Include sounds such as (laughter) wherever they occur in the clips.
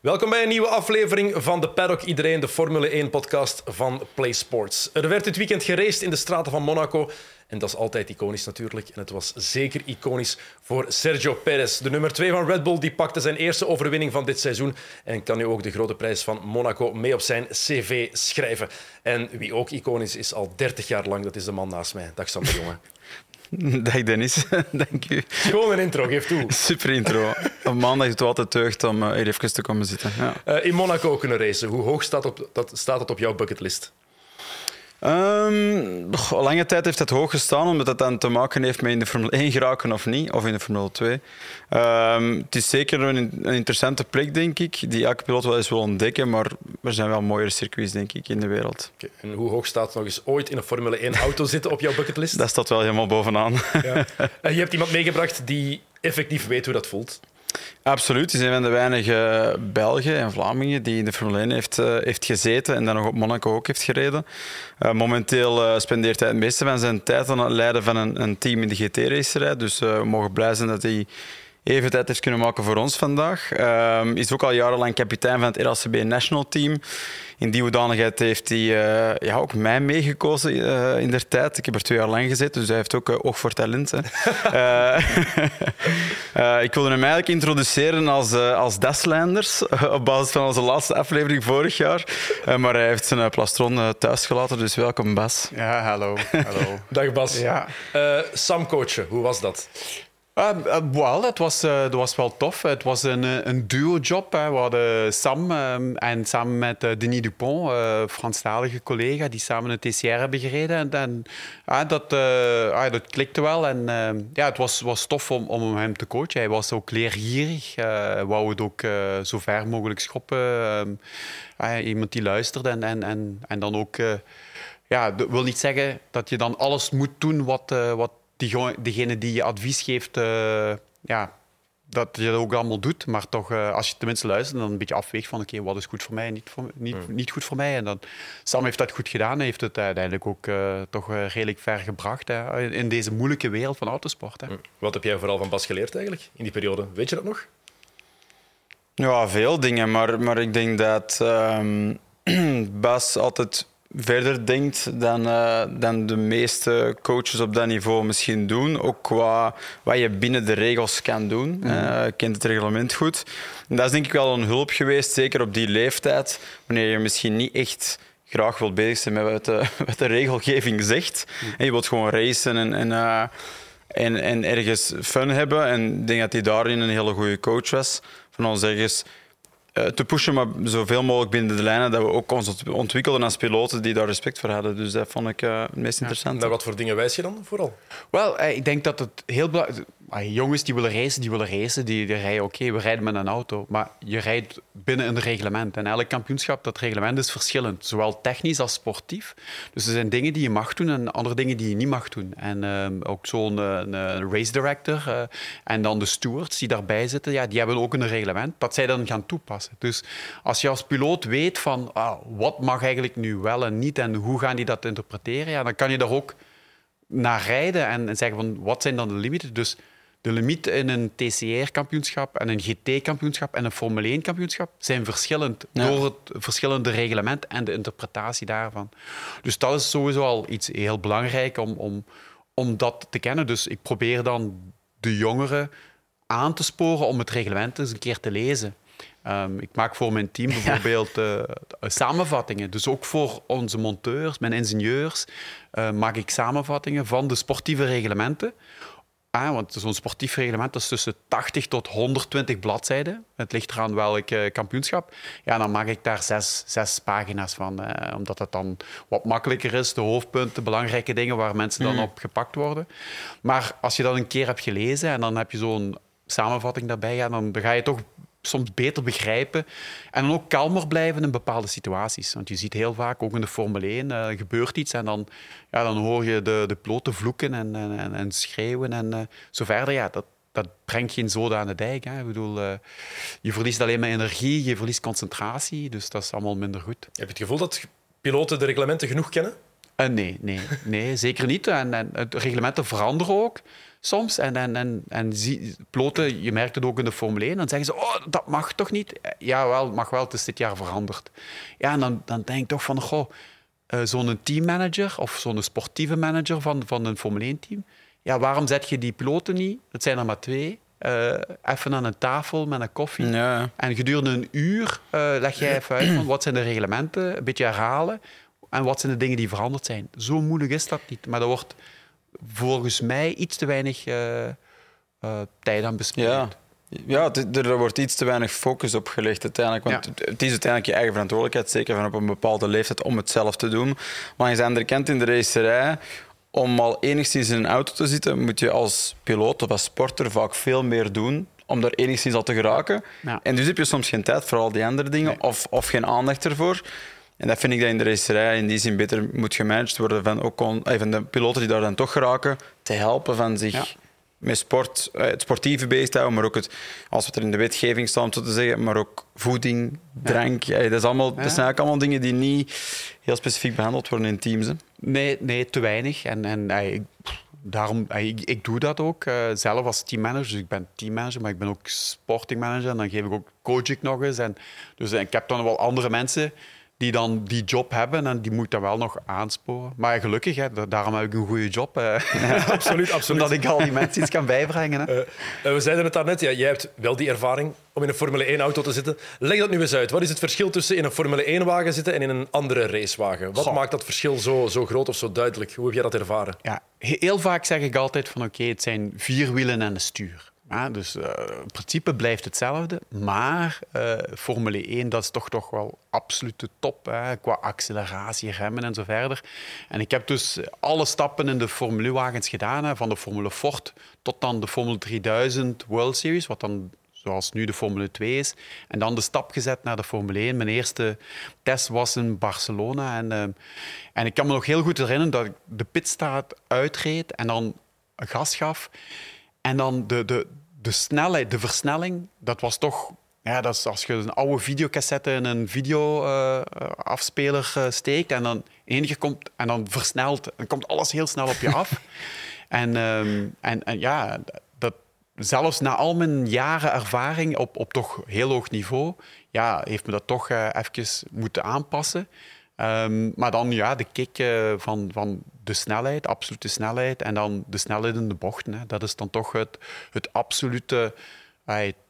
Welkom bij een nieuwe aflevering van de Paddock Iedereen, de Formule 1-podcast van Play Sports. Er werd dit weekend geraced in de straten van Monaco. En dat is altijd iconisch natuurlijk. En het was zeker iconisch voor Sergio Perez. De nummer 2 van Red Bull die pakte zijn eerste overwinning van dit seizoen. En kan nu ook de grote prijs van Monaco mee op zijn cv schrijven. En wie ook iconisch is al 30 jaar lang, dat is de man naast mij. Dag Sander, jongen. (laughs) Dag Dennis, (laughs) dank u. Gewoon een intro, geef toe. Super intro. Op maandag is het altijd deugd om uh, hier even te komen zitten. Ja. Uh, in Monaco kunnen racen, hoe hoog staat, op, dat, staat het op jouw bucketlist? Um, lange tijd heeft het hoog gestaan, omdat het dan te maken heeft met in de Formule 1 geraken of niet, of in de Formule 2. Um, ehm, het is zeker een, een, interessante plek, denk ik, die elke piloot wel eens wil ontdekken, maar er zijn wel mooiere circuits, denk ik, in de wereld. Okay. En hoe hoog staat nog eens ooit in een Formule 1 auto (laughs) zitten op jouw bucketlist? Dat staat wel helemaal bovenaan. Ja. (laughs) En je hebt iemand meegebracht die effectief weet hoe dat voelt. Absoluut. Hij is een van de weinige Belgen en Vlamingen die in de Formule 1 heeft, uh, heeft gezeten en dan nog op Monaco ook heeft gereden. Uh, momenteel uh, spendeert hij het meeste van zijn tijd aan het leiden van een, een team in de GT-racerij. Dus we mogen blij zijn dat hij even tijd heeft kunnen maken voor ons vandaag. Uh, is ook al jarenlang kapitein van het RLCB National Team. In die hoedanigheid heeft hij uh, ja, ook mij meegekozen uh, in der tijd. Ik heb er twee jaar lang gezeten, dus hij heeft ook uh, oog voor talent. (laughs) (laughs) ik wilde hem eigenlijk introduceren als, als Deslanders, op basis van onze laatste aflevering vorig jaar. maar hij heeft zijn plastron thuisgelaten, dus welkom Bas. Ja, hallo. hallo. (laughs) Dag Bas. Ja. Sam coachen, hoe was dat? Uh, wel, het was, uh, was wel tof. Het was een, een duo-job. We hadden Sam um, en samen met uh, Denis Dupont, Franstalige collega, die samen het TCR hebben gereden. En, en dat, ah, dat klikte wel. En ehm, ja, het was, was tof om, om hem te coachen. Hij was ook leergierig. Hij wou het ook zo ver mogelijk schoppen. Um, iemand die luisterde en, en, en, en dan ook... ja, dat wil niet zeggen dat je dan alles moet doen wat, wat die, degene die je advies geeft, uh, ja, dat je dat ook allemaal doet. Maar toch, uh, als je tenminste luistert, dan een beetje afweegt van oké, okay, wat is goed voor mij en niet, voor, niet, mm. niet goed voor mij. En dan, Sam heeft dat goed gedaan en heeft het uiteindelijk ook uh, toch redelijk ver gebracht hè, in deze moeilijke wereld van autosport. Hè. Mm. Wat heb jij vooral van Bas geleerd eigenlijk in die periode? Weet je dat nog? Ja, veel dingen. Maar, maar ik denk dat um, (clears throat) Bas altijd verder denkt dan, uh, dan de meeste coaches op dat niveau misschien doen. Ook qua wat je binnen de regels kan doen. Mm. Uh, kent het reglement goed. En dat is denk ik wel een hulp geweest, zeker op die leeftijd, wanneer je misschien niet echt graag wilt bezig zijn met wat de, (laughs) wat de regelgeving zegt. Mm. En je wilt gewoon racen en, en, uh, en, en ergens fun hebben. En ik denk dat hij daarin een hele goede coach was. Van ons ergens eh, te pushen, maar zoveel mogelijk binnen de lijnen dat we ook ons ontwikkelden als piloten die daar respect voor hadden. Dus dat vond ik uh, het meest interessant. Wat voor dingen wijs je dan vooral? Wel, eh, ik denk dat het heel belangrijk jongens die willen racen, die willen racen, die, die rijden oké, we rijden met een auto. Maar je rijdt binnen een reglement. En elk kampioenschap, dat reglement is verschillend. Zowel technisch als sportief. Dus er zijn dingen die je mag doen en andere dingen die je niet mag doen. En uh, ook zo'n uh, race director uh, en dan de stewards die daarbij zitten, ja, die hebben ook een reglement dat zij dan gaan toepassen. Dus als je als piloot weet van ah, wat mag eigenlijk nu wel en niet en hoe gaan die dat interpreteren, ja, dan kan je daar ook naar rijden en, en zeggen van wat zijn dan de limieten. Dus de limiet in een TCR-kampioenschap en een GT-kampioenschap en een Formule 1-kampioenschap zijn verschillend door het verschillende reglement en de interpretatie daarvan. Dus dat is sowieso al iets heel belangrijk om, om, om dat te kennen. Dus ik probeer dan de jongeren aan te sporen om het reglement eens een keer te lezen. Um, ik maak voor mijn team (laughs) bijvoorbeeld uh, samenvattingen. Dus ook voor onze monteurs, mijn ingenieurs, uh, maak ik samenvattingen van de sportieve reglementen Ah, want zo'n sportief reglement is tussen 80 tot 120 bladzijden. Het ligt eraan welk uh, kampioenschap. Ja, dan maak ik daar zes, zes pagina's van. Eh, omdat het dan wat makkelijker is. De hoofdpunten, belangrijke dingen waar mensen dan mm. op gepakt worden. Maar als je dat een keer hebt gelezen en dan heb je zo'n samenvatting daarbij, ja, dan ga je toch soms beter begrijpen. En dan ook kalmer blijven in bepaalde situaties. Want je ziet heel vaak, ook in de Formule 1, uh, gebeurt iets en dan, ja, dan hoor je de, de piloten vloeken en, en, en schreeuwen en uh, zo verder. Ja, dat, dat brengt geen zoden aan de dijk. Hè. Ik bedoel, uh, je verliest alleen maar energie, je verliest concentratie, dus dat is allemaal minder goed. Heb je het gevoel dat piloten de reglementen genoeg kennen? Nee, nee, nee, (laughs) zeker niet. En, en reglementen veranderen ook soms. En, en, en, en zie, piloten, je merkt het ook in de Formule 1, dan zeggen ze, oh, dat mag toch niet? Ja, wel, mag wel, het is dit jaar veranderd. Ja, en dan, dan denk ik toch van, goh, uh, zo'n teammanager of zo'n sportieve manager van, van een Formule 1-team, ja, waarom zet je die piloten niet, het zijn er maar twee, uh, even aan een tafel met een koffie. En gedurende een uur uh, leg jij even uit van wat zijn de reglementen, een beetje herhalen. En wat zijn de dingen die veranderd zijn. Zo moeilijk is dat niet. Maar dat wordt volgens mij iets te weinig uh, tijd aan besteed. Ja. Ja, er wordt iets te weinig focus op gelegd uiteindelijk. Want ja. het is uiteindelijk je eigen verantwoordelijkheid, zeker van op een bepaalde leeftijd, om het zelf te doen. Maar je bent erkend in de racerij om al enigszins in een auto te zitten, moet je als piloot of als sporter vaak veel meer doen om daar enigszins al te geraken. Ja. En dus heb je soms geen tijd voor al die andere dingen of, of geen aandacht ervoor. En dat vind ik dat in de racerij in die zin beter moet gemanaged worden van, ook on, eh, van de piloten die daar dan toch geraken, te helpen van zich met sport, eh, het sportieve bezig te houden, maar ook het, als we er in de wetgeving staan, zo te zeggen, maar ook voeding, drank. Ja. Dat, is allemaal, dat zijn eigenlijk allemaal dingen die niet heel specifiek behandeld worden in teams. Hè. Nee, nee, te weinig. En, en ik, daarom, ik, ik, doe dat ook uh, zelf als teammanager. Dus ik ben teammanager, maar ik ben ook sportingmanager. En dan geef ik ook coach ik nog eens. En, dus ik heb dan wel andere mensen die dan die job hebben en die moet dan wel nog aansporen. Maar gelukkig, hè, daarom heb ik een goede job. Eh. absoluut, absoluut. Omdat ik al die mensen iets kan bijbrengen. Hè. Uh, we zeiden het daarnet, ja, jij hebt wel die ervaring om in een Formule 1-auto te zitten. Leg dat nu eens uit. Wat is het verschil tussen in een Formule 1-wagen zitten en in een andere racewagen? Wat maakt dat verschil zo, zo groot of zo duidelijk? Hoe heb jij dat ervaren? Ja, heel vaak zeg ik altijd van oké, het zijn vier wielen en een stuur. Ja, dus uh, in principe blijft hetzelfde. Maar uh, Formule 1, dat is toch, toch wel absolute top. Hè, qua acceleratie, remmen en zo verder. En ik heb dus alle stappen in de Formule wagens gedaan. Hè, van de Formule Ford tot dan de Formule 3000 World Series. Wat dan zoals nu de Formule 2 is. En dan de stap gezet naar de Formule 1. Mijn eerste test was in Barcelona. En, uh, en ik kan me nog heel goed herinneren dat ik de pitstraat uitreed en dan gas gaf. En dan de, de, de snelheid, de versnelling, dat was toch... Ja, dat is als je een oude videocassette in een videoafspeler uh, uh, steekt en dan enige komt en dan versnelt, dan komt alles heel snel op je af. (laughs) en, um, en, en ja, dat, zelfs na al mijn jaren ervaring op, op toch heel hoog niveau, ja, heeft me dat toch uh, even moeten aanpassen. Um, maar dan ja, de kick uh, van, van de snelheid, absolute snelheid. En dan de snelheid in de bochten. Hè. Dat is dan toch het, het absolute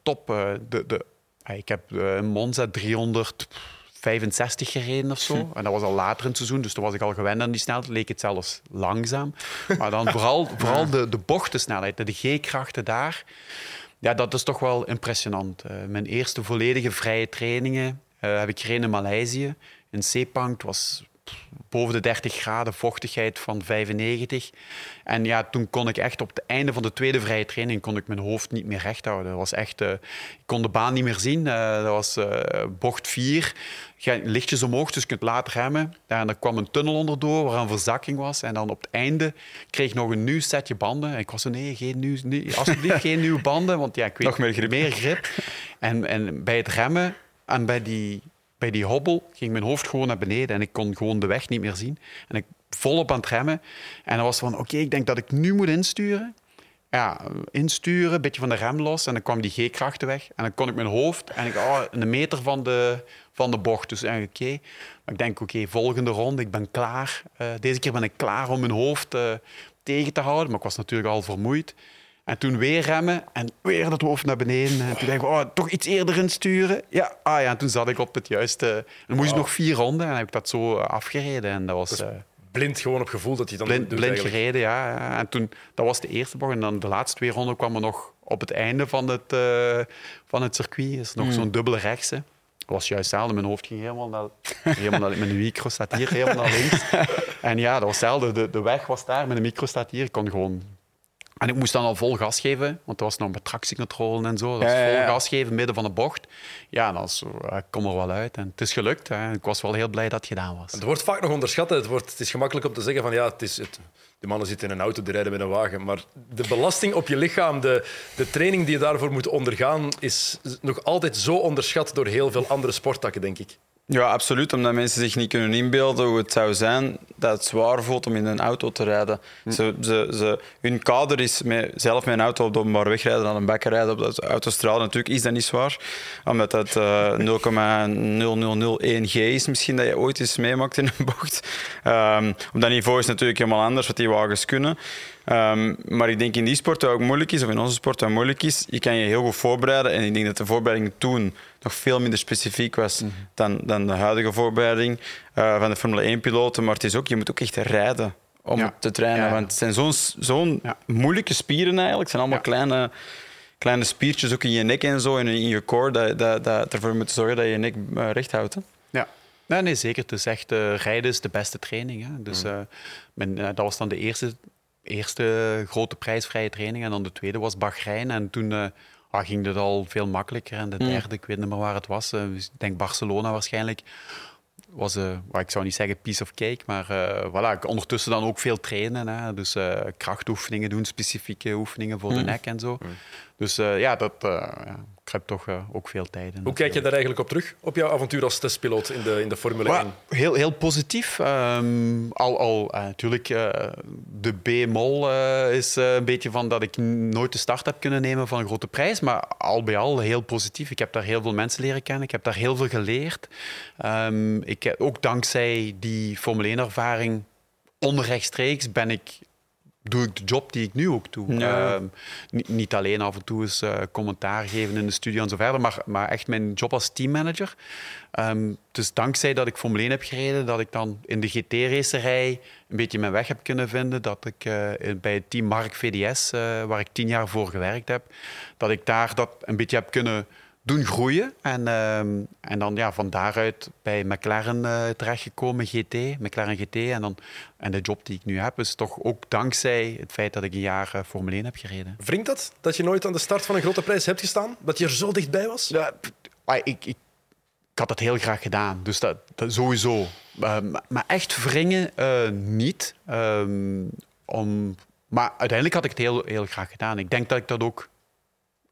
top. Uh, de, de, ik heb uh, een Monza 365 gereden of zo. Hm. (laughs) En dat was al later in het seizoen, dus toen was ik al gewend aan die snelheid. Leek het zelfs langzaam. Maar dan (laughs) vooral, vooral de, de bochtensnelheid, de G-krachten daar. Ja, dat is toch wel impressionant. Mijn eerste volledige vrije trainingen heb ik gereden in Maleisië. In Sepang, het was boven de 30 graden, vochtigheid van 95. En ja, toen kon ik echt op het einde van de tweede vrije training kon ik mijn hoofd niet meer recht houden. Dat was echt, uh, ik kon de baan niet meer zien. Uh, dat was uh, bocht 4. Lichtjes omhoog, dus je kunt later remmen. En er kwam een tunnel onderdoor waar een verzakking was. En dan op het einde kreeg ik nog een nieuw setje banden. En ik was zo, nee, geen nieuw, nee, alsjeblieft geen nieuwe banden. Want ja, ik weet nog meer grip. Meer grip. En, en bij het remmen en bij die bij die hobbel ging mijn hoofd gewoon naar beneden en ik kon gewoon de weg niet meer zien. En ik volop aan het remmen. En dan was van, oké, ik denk dat ik nu moet insturen. Ja, insturen, een beetje van de rem los en dan kwam die G-krachten weg. En dan kon ik mijn hoofd en ik, oh, een meter van de, van de bocht. Dus oké. Maar ik denk, oké, volgende ronde, ik ben klaar. Uh, deze keer ben ik klaar om mijn hoofd uh, tegen te houden. Maar ik was natuurlijk al vermoeid. En toen weer remmen en weer dat hoofd naar beneden. En toen dacht ik, oh, toch iets eerder insturen. Ja, ah ja, en toen zat ik op het juiste... En dan moest ik nog vier ronden en heb ik dat zo eh, afgereden. En dat was... Dus blind gewoon op gevoel dat je dan blind, doet blind gereden, ja. En toen, dat was de eerste bocht. En dan de laatste twee ronden kwamen nog op het einde van het, uh, van het circuit. is nog mm. zo'n dubbele rechtse. Dat was juist hetzelfde. Mijn hoofd ging helemaal naar... helemaal naar mijn micro staat hier, helemaal naar links. (laughs) En ja, dat was hetzelfde. De, de weg was daar, mijn micro staat hier. Ik kon gewoon en ik moest dan al vol gas geven, want er was nog met tractiecontrole en zo. Dat was vol gas geven midden van de bocht. Ja, dan ik kom er wel uit. En het is gelukt. Hè. Ik was wel heel blij dat het gedaan was. Het wordt vaak nog onderschat. Het, wordt, het is gemakkelijk om te zeggen van ja, het is het, de mannen zitten in een auto, die rijden met een wagen. Maar de belasting op je lichaam, de, de training die je daarvoor moet ondergaan, is nog altijd zo onderschat door heel veel andere sporttakken, denk ik. Ja, absoluut. Omdat mensen zich niet kunnen inbeelden hoe het zou zijn dat het zwaar voelt om in een auto te rijden. Hm. Ze, ze, ze, hun kader is met, zelf met een auto op de openbaar weg rijden dan een bakker rijden op de autostraal. Natuurlijk is dat niet zwaar, omdat dat eh 0,0001 G is misschien dat je ooit eens meemaakt in een bocht. Ehm, op dat niveau is het natuurlijk helemaal anders wat die wagens kunnen. Ehm, maar ik denk in die sport dat ook moeilijk is, of in onze sport dat moeilijk is, je kan je heel goed voorbereiden. En ik denk dat de voorbereiding toen nog veel minder specifiek was dan, dan de huidige voorbereiding eh, van de Formule 1-piloten. Maar het is ook, je moet ook echt rijden om Ja. te trainen. Ja. Want het zijn zo'n zo'n moeilijke spieren eigenlijk. Het zijn allemaal kleine, kleine spiertjes, ook in je nek en zo, en in je core, dat, dat, dat ervoor moet zorgen dat je je nek eh, recht houdt. Hè. Ja. Nee, nee, zeker. Het is echt, eh, rijden is de beste training. Hè. Dus, men, eh, dat was dan de eerste, eerste grote prijsvrije training. En dan de tweede was Bahrein. En toen ah, ging het al veel makkelijker. En de derde, ik weet niet meer waar het was. eh, ik denk Barcelona waarschijnlijk. Was, eh, well, ik zou niet zeggen piece of cake, maar eh, voilà, ik ondertussen dan ook veel trainen. Hè. Dus krachtoefeningen doen, specifieke oefeningen voor de nek en zo. Dus eh, ja, dat ja, kruipt toch eh, ook veel tijd in. Hoe kijk je daar eigenlijk op terug, op jouw avontuur als testpiloot in de, in de Formule Maar 1? heel, heel positief. Ehm, al, al eh, natuurlijk, eh, de B-mol is een beetje van dat ik nooit de start heb kunnen nemen van een grote prijs. Maar al bij al heel positief. Ik heb daar heel veel mensen leren kennen. Ik heb daar heel veel geleerd. Ehm, ik, heb- ook dankzij die Formule 1-ervaring onrechtstreeks ben ik doe ik de job die ik nu ook doe. Ja. Ehm, niet, niet alleen af en toe eens eh, commentaar geven in de studio en zo verder, maar, maar echt mijn job als teammanager. Ehm, dus dankzij dat ik Formule 1 heb gereden, dat ik dan in de GT-racerij een beetje mijn weg heb kunnen vinden, dat ik eh, bij het team Mark VDS, eh, waar ik tien jaar voor gewerkt heb, dat ik daar dat een beetje heb kunnen doen groeien. En, ehm, en dan ja, van daaruit bij McLaren eh, terechtgekomen, GT, McLaren GT. En, dan, en de job die ik nu heb, is toch ook dankzij het feit dat ik een jaar eh, Formule 1 heb gereden. Wringt dat, dat je nooit aan de start van een grote prijs hebt gestaan? Dat je er zo dichtbij was? Ja, ik, ik, ik had dat heel graag gedaan, dus dat, dat sowieso. Eh, maar, echt wringen niet. Ehm, om, maar uiteindelijk had ik het heel, heel graag gedaan. Ik denk dat ik dat ook,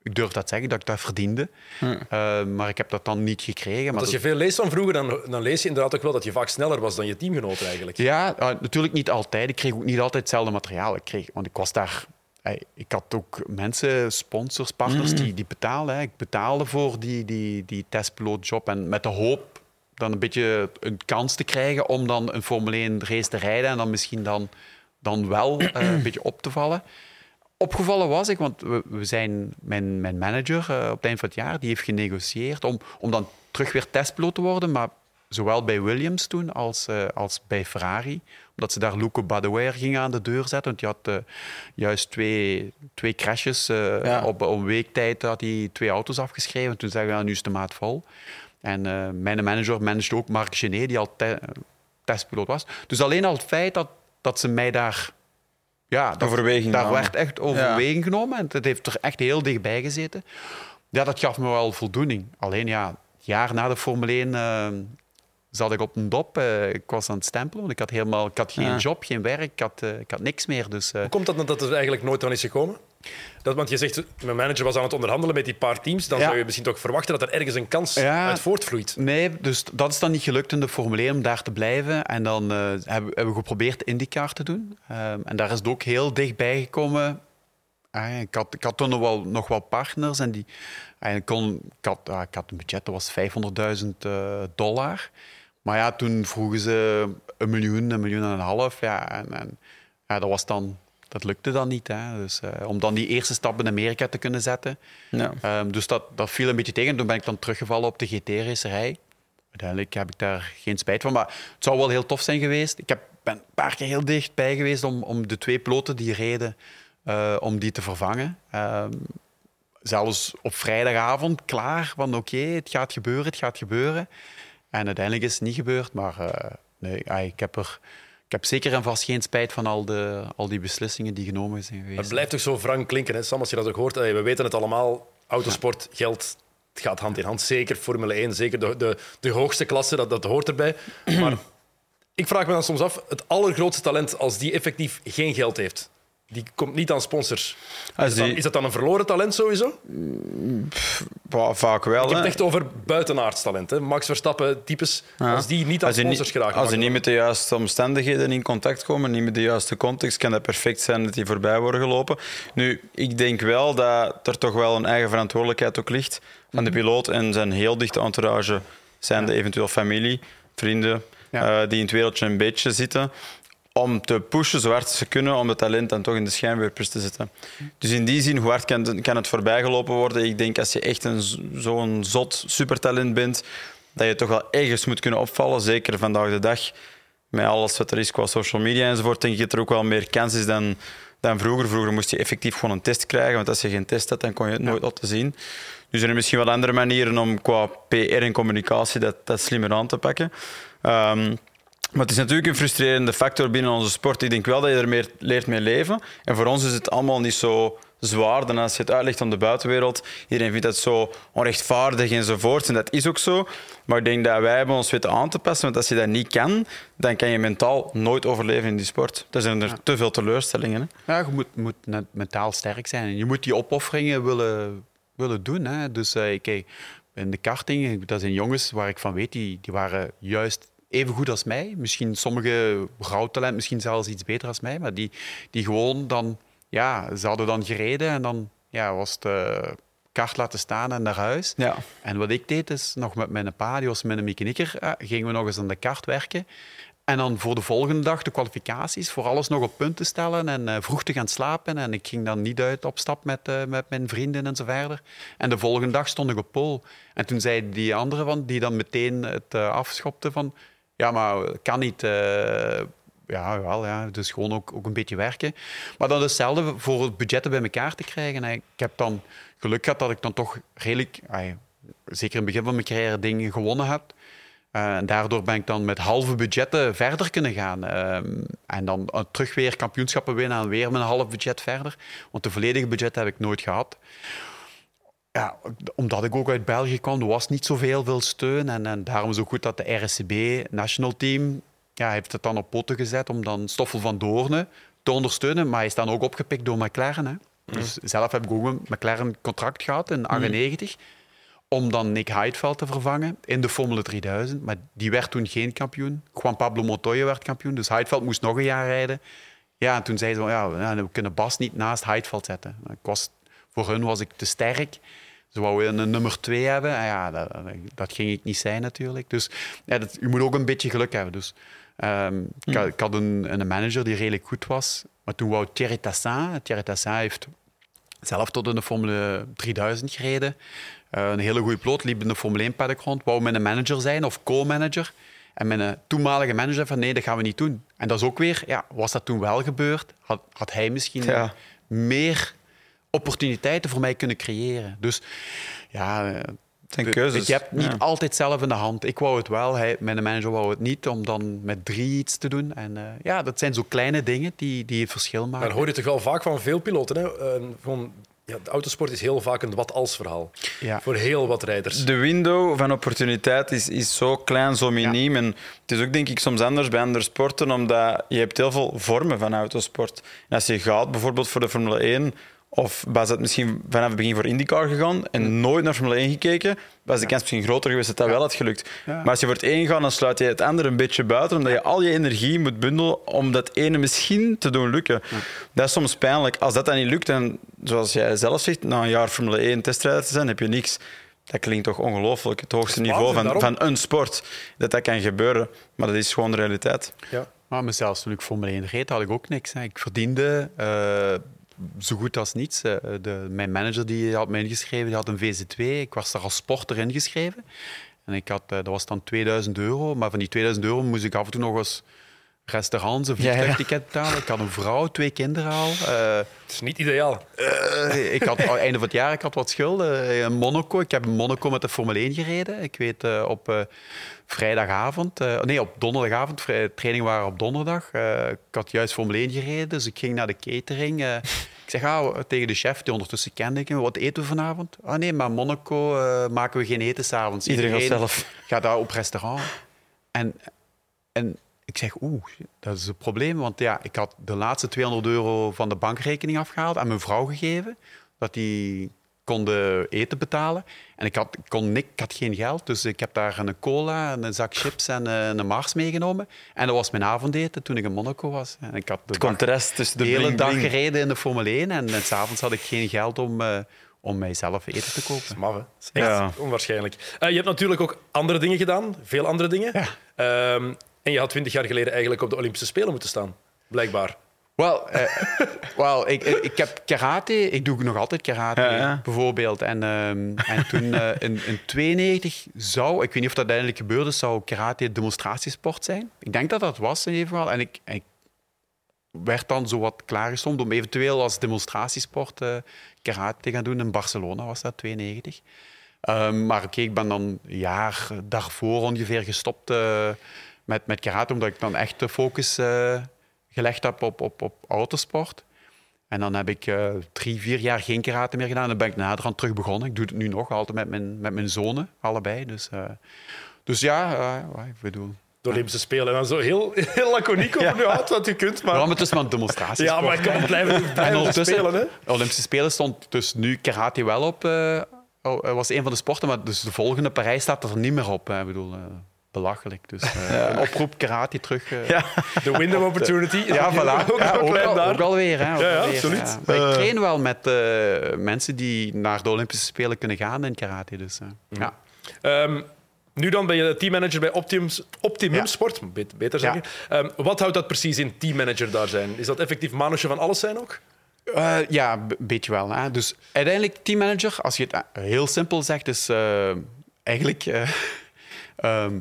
ik durf dat zeggen, dat ik dat verdiende. Eh, maar ik heb dat dan niet gekregen. Maar als je veel leest van vroeger, dan, dan lees je inderdaad ook wel dat je vaak sneller was dan je teamgenoot eigenlijk. Ja, eh, natuurlijk niet altijd. Ik kreeg ook niet altijd hetzelfde materiaal. Ik kreeg, want ik was daar. eh, Ik had ook mensen, sponsors, partners, die, die betaalden. hè. Ik betaalde voor die, die, die testpilootjob. En met de hoop dan een beetje een kans te krijgen om dan een Formule 1 race te rijden. En dan misschien dan, dan wel eh, een beetje op te vallen. Opgevallen was ik, want we, we zijn, mijn, mijn manager eh, op het eind van het jaar die heeft genegocieerd om, om dan terug weer testpiloot te worden. Maar zowel bij Williams toen als, eh, als bij Ferrari. Omdat ze daar Luco Badoer gingen aan de deur zetten. Want die had eh, juist twee, twee crashes. Ja. op, op een week tijd had hij twee auto's afgeschreven. Toen zeiden we, nu is de maat vol. En mijn manager managed ook Marc Genet, die al te- testpiloot was. Dus alleen al het feit dat, dat ze mij daar... Ja, dat, Overweging daar werd echt overweging genomen. En het heeft er echt heel dichtbij gezeten. Ja, dat gaf me wel voldoening. Alleen ja, een jaar na de Formule 1 eh, zat ik op een dop. Eh, ik was aan het stempelen, want ik had, helemaal, ik had geen Ja. job, geen werk, ik had, eh, ik had niks meer. Dus, eh, Hoe komt dat dan dat er eigenlijk nooit aan is gekomen? Dat, want je zegt, mijn manager was aan het onderhandelen met die paar teams. Dan Ja. zou je misschien toch verwachten dat er ergens een kans Ja. uit voortvloeit. Nee, dus dat is dan niet gelukt in de Formule 1 om daar te blijven. En dan eh, hebben, we geprobeerd IndyCar te doen. Ehm, en daar is het ook heel dichtbij gekomen. Ah, ik, had, ik had toen nog wel, nog wel partners en die, en kon, ik, had, ah, ik had een budget, dat was 500.000 eh, dollar. Maar ja, toen vroegen ze een miljoen, een miljoen en een half. Ja, en, en ja, dat, was dan, dat lukte dan niet. Hè. Dus, eh, om dan die eerste stap in Amerika te kunnen zetten. Ja. Ehm, dus dat, dat viel een beetje tegen. Toen ben ik dan teruggevallen op de GT-racerij. Uiteindelijk heb ik daar geen spijt van. Maar het zou wel heel tof zijn geweest. Ik heb, ben een paar keer heel dichtbij geweest om, om de twee piloten die reden, eh, om die te vervangen. Ehm, zelfs op vrijdagavond klaar van oké, het gaat gebeuren, het gaat gebeuren. En uiteindelijk is het niet gebeurd. Maar eh, nee, ah, ik, heb er, ik heb zeker en vast geen spijt van al, de, al die beslissingen die genomen zijn geweest. Het blijft toch zo wrang klinken, hè? Sam, als je dat ook hoort. We weten het allemaal, autosport, geld, het gaat hand in hand. Zeker Formule 1, zeker de, de, de hoogste klasse, dat, dat hoort erbij. Maar ik vraag me dan soms af, het allergrootste talent, als die effectief geen geld heeft, die komt niet aan sponsors. Als Is, dat, die- is dat dan een verloren talent sowieso? va- vaak wel. Ik heb het echt over buitenaards talent. Hè. Max Verstappen, types, Ja. als die niet aan Als sponsors geraken. als die dan- niet met de juiste omstandigheden in contact komen, niet met de juiste context, kan dat perfect zijn dat die voorbij worden gelopen. Nu, ik denk wel dat er toch wel een eigen verantwoordelijkheid ook ligt van Mhm. de piloot en zijn heel dichte entourage, zijn de eventueel familie, vrienden, Ja. eh, die in het wereldje een beetje zitten, om te pushen zo hard ze kunnen om het talent dan toch in de schijnwerpers te zetten. Dus in die zin, hoe hard kan, het- kan het voorbijgelopen worden? Ik denk als je echt zo'n zot supertalent bent, dat je toch wel ergens moet kunnen opvallen. Zeker vandaag de dag, met alles wat er is qua social media enzovoort, denk ik dat er ook wel meer kans is dan, dan vroeger. Vroeger moest je effectief gewoon een test krijgen, want als je geen test had, dan kon je het nooit laten zien. Dus er zijn misschien wel andere manieren om qua PR en communicatie dat, dat slimmer aan te pakken. Ehm, maar het is natuurlijk een frustrerende factor binnen onze sport. Ik denk wel dat je er meer leert mee leven. En voor ons is het allemaal niet zo zwaar dan als je het uitlegt aan de buitenwereld. Iedereen vindt dat zo onrechtvaardig enzovoort. En dat is ook zo. Maar ik denk dat wij hebben ons weten aan te passen. Want als je dat niet kan, dan kan je mentaal nooit overleven in die sport. Er zijn er te veel teleurstellingen. Hè? Ja, je moet, moet mentaal sterk zijn. En je moet die opofferingen willen, willen doen. Hè. Dus eh, kijk, in de karting, dat zijn jongens waar ik van weet, die, die waren juist even goed als mij. Misschien sommige rouwtalent, misschien zelfs iets beter als mij. Maar die, die gewoon dan, ja, ze hadden dan gereden en dan ja, was het eh, kart laten staan en naar huis. Ja. En wat ik deed, is nog met mijn pa, die was met een mechanieker, eh, gingen we nog eens aan de kaart werken. En dan voor de volgende dag de kwalificaties, voor alles nog op punt te stellen en eh, vroeg te gaan slapen. En ik ging dan niet uit op stap met, met mijn vrienden en zo verder. En de volgende dag stond ik op pol. En toen zei die andere van, die dan meteen het afschopte van... Ja, maar kan niet... eh, ja, wel, ja, dus gewoon ook, ook een beetje werken. Maar dan hetzelfde voor het budgetten bij elkaar te krijgen. En ik heb dan geluk gehad dat ik dan toch redelijk, zeker in het begin van mijn carrière, dingen gewonnen heb. Eh, en daardoor ben ik dan met halve budgetten verder kunnen gaan. Ehm, en dan eh, terug weer kampioenschappen winnen en weer met een half budget verder. Want de volledige budget heb ik nooit gehad. Ja, omdat ik ook uit België kwam, er was niet zoveel veel steun. En, en daarom is het ook goed dat de RSCB National Team ja, heeft het dan op poten gezet om dan Stoffel van Doornen te ondersteunen. Maar hij is dan ook opgepikt door McLaren. Hè. Dus zelf heb ik ook een McLaren contract gehad in 98 om dan Nick Heidfeld te vervangen in de Formule 3000. Maar die werd toen geen kampioen. Juan Pablo Montoya werd kampioen, dus Heidfeld moest nog een jaar rijden. Ja, en toen zeiden ze, ja, we kunnen Bas niet naast Heidfeld zetten. Ik was, voor hun was ik te sterk. Ze wouden een nummer twee hebben. En ja, dat, dat ging ik niet zijn natuurlijk. Dus ja, dat, je moet ook een beetje geluk hebben. Dus, ehm, ik, had- ik had een, een manager die redelijk goed was. Maar toen wou Thierry Tassin... Thierry Tassin heeft zelf tot in de Formule 3000 gereden. Eh, een hele goede piloot, liep in de Formule 1 paddock rond. Wou mijn manager zijn of co-manager. En mijn toenmalige manager zei van nee, dat gaan we niet doen. En dat is ook weer, ja, was dat toen wel gebeurd, had, had hij misschien Ja. meer opportuniteiten voor mij kunnen creëren. Dus ja, eh, zijn keuzes, je hebt niet ja. altijd zelf in de hand. Ik wou het wel, hij, mijn manager wou het niet, om dan met drie iets te doen. En eh, ja, dat zijn zo kleine dingen die, die het verschil maken. Maar hoor je toch wel vaak van veel piloten. Hè? Gewoon, ja, de autosport is heel vaak een wat-als verhaal. Ja. Voor heel wat rijders. De window van opportuniteit is, is zo klein, zo miniem. En het is ook denk ik soms anders bij andere sporten, omdat je hebt heel veel vormen van autosport. En als je gaat bijvoorbeeld voor de Formule 1, of was het misschien vanaf het begin voor IndyCar gegaan en nooit naar Formule 1 gekeken, was de kans misschien groter geweest dat dat wel had gelukt. Ja. Maar als je voor het een gaat, dan sluit je het andere een beetje buiten, omdat je al je energie moet bundelen om dat ene misschien te doen lukken. Dat is soms pijnlijk. Als dat dan niet lukt, en zoals jij zelf zegt, na een jaar Formule 1 testrijder te zijn, heb je niks. Dat klinkt toch ongelooflijk, het hoogste niveau van, van een sport. Dat dat kan gebeuren, maar dat is gewoon de realiteit. Ja. Maar mezelf, toen ik Formule 1 reed, had ik ook niks. Hè. Ik verdiende eh, zo goed als niets. Eh, de, mijn manager die had me ingeschreven, die had een VZ2. Ik was daar als sporter ingeschreven. En ik had, eh, dat was dan 2000 euro. Maar van die 2000 euro moest ik af en toe nog eens restaurants, een Ja, ja. vliegtuigticket betalen. Ik had een vrouw, twee kinderen al. Eh, Het is niet ideaal. eh, ik had, het einde van het jaar ik had wat schulden. In Monaco. Ik heb in Monaco met de Formule 1 gereden. Ik weet op eh, vrijdagavond, eh, nee, op donderdagavond. vrij- trainingen waren op donderdag. Eh, ik had juist Formule 1 gereden, dus ik ging naar de catering. Ik zeg ah, tegen de chef, die ondertussen kende ik hem, wat eten we vanavond? Ah nee, maar Monaco eh, maken we geen eten s'avonds. Iedereen gaat zelf. (laughs) gaat daar op restaurant. En, en ik zeg, oeh, dat is een probleem. Want ja, ik had de laatste 200 euro van de bankrekening afgehaald aan mijn vrouw gegeven. Dat die konden eten betalen. En ik had, kon ik had geen geld, dus ik heb daar een cola, een zak chips en eh, een Mars meegenomen. En dat was mijn avondeten toen ik in Monaco was. En ik had de, Het contrast tussen de de hele bling dag bling. gereden in de Formule 1 en, en s'avonds had ik geen geld om, eh, om mijzelf eten te kopen. Maf, hè? Dat is echt Ja. onwaarschijnlijk. Eh, je hebt natuurlijk ook andere dingen gedaan, veel andere dingen. Ja. Ehm, en je had twintig jaar geleden eigenlijk op de Olympische Spelen moeten staan, blijkbaar. Wel, eh, (laughs) ik, ik heb karate, ik doe nog altijd karate Ja, ja. bijvoorbeeld. En, ehm, en toen eh, in, in 92 zou, ik weet niet of dat uiteindelijk gebeurde, zou karate demonstratiesport zijn. Ik denk dat dat was in ieder geval. En ik, ik werd dan zo wat klaargestoomd om eventueel als demonstratiesport eh, karate te gaan doen. In Barcelona was dat, 92. Ehm, maar oké, ik ben dan een jaar daarvoor ongeveer gestopt met, met karate, omdat ik dan echt de focus gelegd heb op, op, op autosport. En dan heb ik eh, drie, vier jaar geen karate meer gedaan. Dan ben ik naderhand terug begonnen. Ik doe het nu nog altijd met mijn, met mijn zonen, allebei. Dus, eh, dus ja, eh, ik bedoel... De Olympische Spelen. En dan zo heel, heel laconiek over nu houdt wat u kunt. Maar... Ja, maar het is maar een demonstratie. Ja, maar ik kan het blijven, En blijven spelen. Hè? de Olympische Spelen stond dus nu karate wel op. oh, was een van de sporten, maar dus de volgende Parijs staat er niet meer op. hè. Ik bedoel, belachelijk. Dus eh, een oproep karate terug. eh. Ja. De window opportunity. Ja, voilà. Ook, Ja, ook al, daar. ook alweer. Hè, ook Ja, ja, alweer, absoluut. Maar Eh. ik train wel met eh, mensen die naar de Olympische Spelen kunnen gaan in karate. Dus, eh, ja. Ehm, nu dan ben je teammanager bij Optimum, Optimum Ja. Sport, bet- beter Ja. zeggen. Ehm, wat houdt dat precies in, teammanager daar zijn? Is dat effectief manusje van alles zijn ook? Eh, ja, een beetje wel. Hè. Dus uiteindelijk, teammanager, als je het eh, heel simpel zegt, is eh, eigenlijk eh, ehm,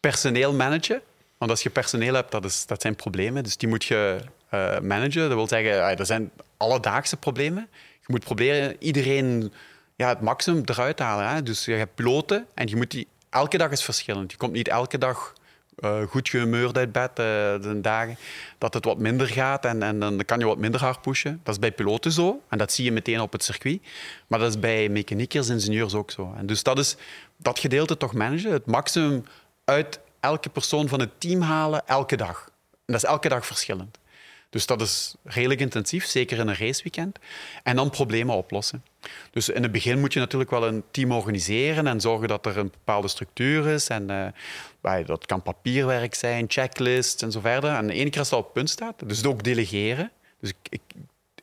personeel managen. Want als je personeel hebt, dat, is, dat zijn problemen. Dus die moet je eh, managen. Dat wil zeggen, ah, er zijn alledaagse problemen. Je moet proberen iedereen ja, het maximum eruit te halen. Dus je hebt piloten en je moet die... Elke dag is verschillend. Je komt niet elke dag eh, goed gehumeurd uit bed, eh, de dagen dat het wat minder gaat en, en dan kan je wat minder hard pushen. Dat is bij piloten zo en dat zie je meteen op het circuit. Maar dat is bij mechaniekers, ingenieurs ook zo. En dus dat is dat gedeelte toch managen, het maximum uit elke persoon van het team halen, elke dag. En dat is elke dag verschillend. Dus dat is redelijk intensief, zeker in een raceweekend. En dan problemen oplossen. Dus in het begin moet je natuurlijk wel een team organiseren en zorgen dat er een bepaalde structuur is. En bij- dat kan papierwerk zijn, checklists en zo verder. En de ene keer als dat op punt staat, dus ook delegeren. Dus ik, ik,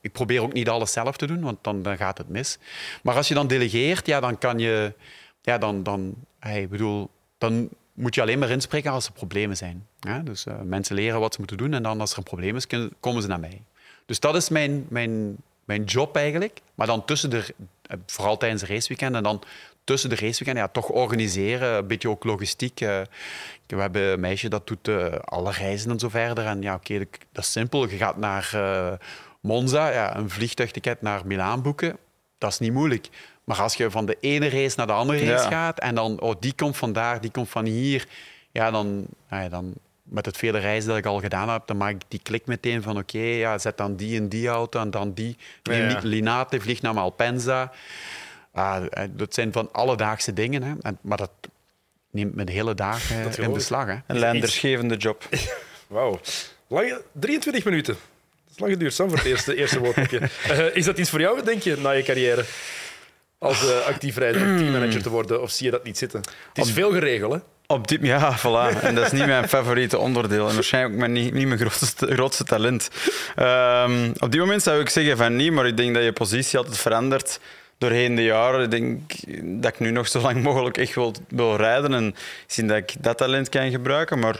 ik probeer ook niet alles zelf te doen, want dan, dan gaat het mis. Maar als je dan delegeert, ja, dan kan je... Ja, dan, dan, hey, bedoel, dan moet je alleen maar inspreken als er problemen zijn. Ja, dus eh, mensen leren wat ze moeten doen en dan als er een probleem is, komen ze naar mij. Dus dat is mijn, mijn, mijn job eigenlijk. Maar dan tussen de, eh, vooral tijdens de raceweekend en dan tussen de raceweekend, ja, toch organiseren, een beetje ook logistiek. eh. we hebben een meisje dat doet alle reizen en zo verder. En ja, oké, dat, is simpel. Je gaat naar Monza, ja, een vliegtuigticket naar Milaan boeken. Dat is niet moeilijk. Maar als je van de ene race naar de andere race Ja. gaat en dan, oh, die komt van daar, die komt van hier, ja, dan, nou ja, dan met het vele reizen dat ik al gedaan heb, dan maak ik die klik meteen van oké, ja, zet dan die in die auto en dan die. Neem Ja, Linate, vlieg naar Malpensa. Ah, eh, dat zijn van alledaagse dingen, hè. En, maar dat neemt me de hele dag eh, in beslag. Hè. Een lendersgevende job. (laughs) Wauw. Lange, 23 minuten. Lang geduurd, Sam, voor het eerste, eerste woordboekje. (laughs) Eh, is dat iets voor jou, denk je, na je carrière? Als eh, actief rijder teammanager te worden, of zie je dat niet zitten? Het is veel geregeld, hè? Op dit, ja, voilà. En dat is niet mijn favoriete onderdeel. En waarschijnlijk ook mijn, niet, niet mijn grootste, grootste talent. Ehm, op dit moment zou ik zeggen van niet, maar ik denk dat je positie altijd verandert doorheen de jaren. Ik denk dat ik nu nog zo lang mogelijk echt wil, wil rijden en zien dat ik dat talent kan gebruiken. Maar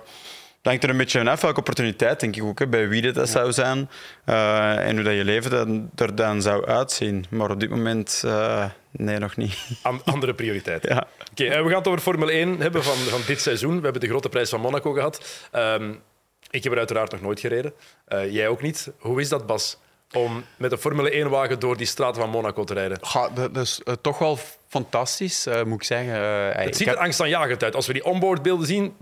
hangt er een beetje vanaf welke opportuniteit, denk ik ook, hè, bij wie dat, dat zou zijn eh, en hoe dat je leven dan, er dan zou uitzien. Maar op dit moment, eh, nee, nog niet. (laughs) An- andere prioriteiten. Ja. Oké, eh, we gaan het over Formule 1 hebben van, van dit seizoen. We hebben de grote prijs van Monaco gehad. Ehm, ik heb er uiteraard nog nooit gereden. Eh, jij ook niet. Hoe is dat, Bas? Om met een Formule 1-wagen door die straten van Monaco te rijden. Ga, dat is toch wel fantastisch, eh, moet ik zeggen. Het ziet heb- er angstaanjagend uit. Als we die onboardbeelden zien,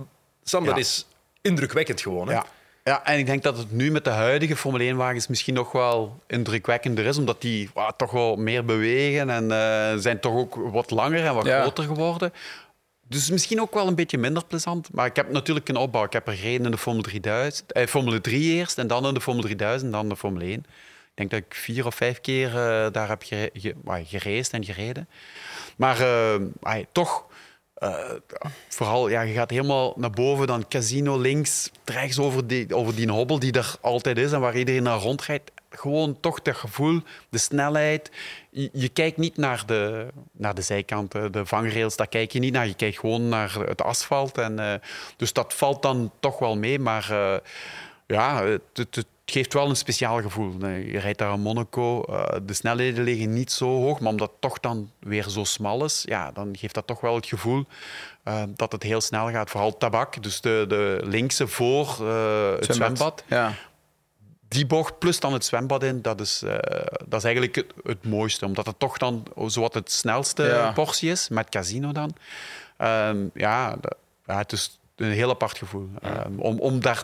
Sam, dat is indrukwekkend gewoon. Hè? Ja. ja, en ik denk dat het nu met de huidige Formule 1-wagens misschien nog wel indrukwekkender is, omdat die toch wel meer bewegen en eh, zijn toch ook wat langer en wat Ja. groter geworden. Dus misschien ook wel een beetje minder plezant. Maar ik heb natuurlijk een opbouw. Ik heb er gereden in de Formule 3000. Eh, Formule 3 eerst en dan in de Formule 3000 dan de Formule 1. Ik denk dat ik vier of vijf keer uh, daar heb ge gereisd en gereden. Maar uh, toch, uh, vooral, ja, je gaat helemaal naar boven, dan casino links, rechts over die, over die hobbel die er altijd is en waar iedereen naar rondrijdt gewoon toch dat gevoel, de snelheid. Je, kijkt niet naar de, naar de zijkanten, de vangrails, daar kijk je niet naar. Je kijkt gewoon naar het asfalt. En, uh, dus dat valt dan toch wel mee. Maar uh, ja, het, het, het, geeft wel een speciaal gevoel. Je rijdt daar in Monaco, uh, de snelheden liggen niet zo hoog, maar omdat het toch dan weer zo smal is, ja, dan geeft dat toch wel het gevoel dat het heel snel gaat. Vooral tabak, dus de, de linkse voor het zwembad. zwembad. Ja die bocht plus dan het zwembad in, dat is, uh, dat is eigenlijk het, het, mooiste. Omdat het toch dan zowat het snelste ja. portie is, met casino dan. Um, ja, ja, het is een heel apart gevoel. Um, om, om daar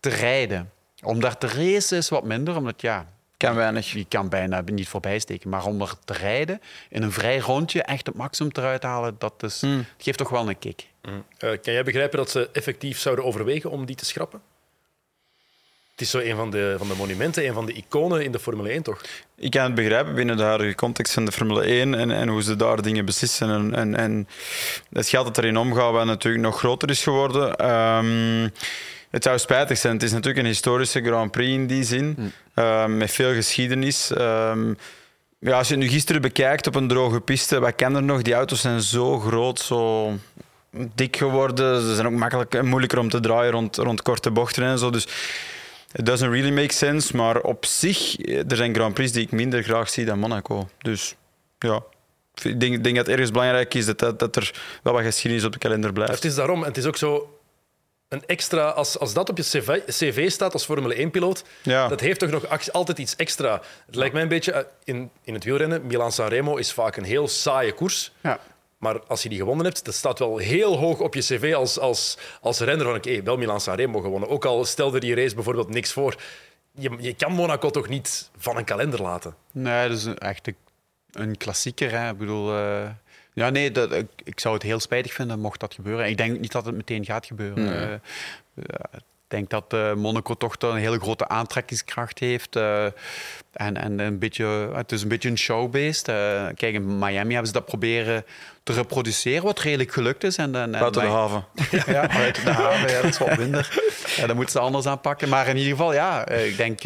te rijden. Om daar te racen is wat minder, omdat ja... Kan weinig. Je kan bijna niet voorbij steken. Maar om er te rijden, in een vrij rondje, echt het maximum eruit halen, dat is, mm. geeft toch wel een kick. Mm. Uh, kan jij begrijpen dat ze effectief zouden overwegen om die te schrappen? Het is zo een van de, van de monumenten, een van de iconen in de Formule 1, toch? Ik kan het begrijpen binnen de huidige context van de Formule 1 en, en hoe ze daar dingen beslissen. En, en, en het geld dat erin omgaat, wat natuurlijk nog groter is geworden. Um, het zou spijtig zijn. Het is natuurlijk een historische Grand Prix in die zin, mm. uh, met veel geschiedenis. Um, ja, als je het nu gisteren bekijkt op een droge piste, wat kan er nog? Die auto's zijn zo groot, zo dik geworden. Ze zijn ook makkelijk, moeilijker om te draaien rond, rond korte bochten en zo. Dus It doesn't really make sense, maar op zich, er zijn Grand Prix die ik minder graag zie dan Monaco. Dus ja, ik denk, denk dat het ergens belangrijk is dat, dat, dat, er wel wat geschiedenis op de kalender blijft. Het is daarom, en het is ook zo een extra, als, als dat op je cv, cv staat als Formule 1-piloot, ja. dat heeft toch nog altijd iets extra. Het lijkt mij een beetje eh, in, in het wielrennen. Milan-San Remo is vaak een heel saaie koers. Ja. Maar als je die gewonnen hebt, dat staat wel heel hoog op je cv als, als, als renner. Van, oké, okay, wel Milan Sanremo gewonnen. Ook al stelde die race bijvoorbeeld niks voor. Je, je kan Monaco toch niet van een kalender laten? Nee, dat is echt een, een klassieker. Hè. Ik bedoel... Uh... Ja, nee, dat, ik, ik, zou het heel spijtig vinden mocht dat gebeuren. Ik denk niet dat het meteen gaat gebeuren. Nee. Uh, ik denk dat uh, Monaco toch een hele grote aantrekkingskracht heeft. Uh, en, en een beetje, het is een beetje een showbeest. Kijk, in Miami hebben ze dat proberen te reproduceren, wat redelijk gelukt is. En, en, buiten de haven. (laughs) ja, buiten de haven, ja, dat is wat minder. Ja, dat moeten ze anders aanpakken. Maar in ieder geval, ja, ik denk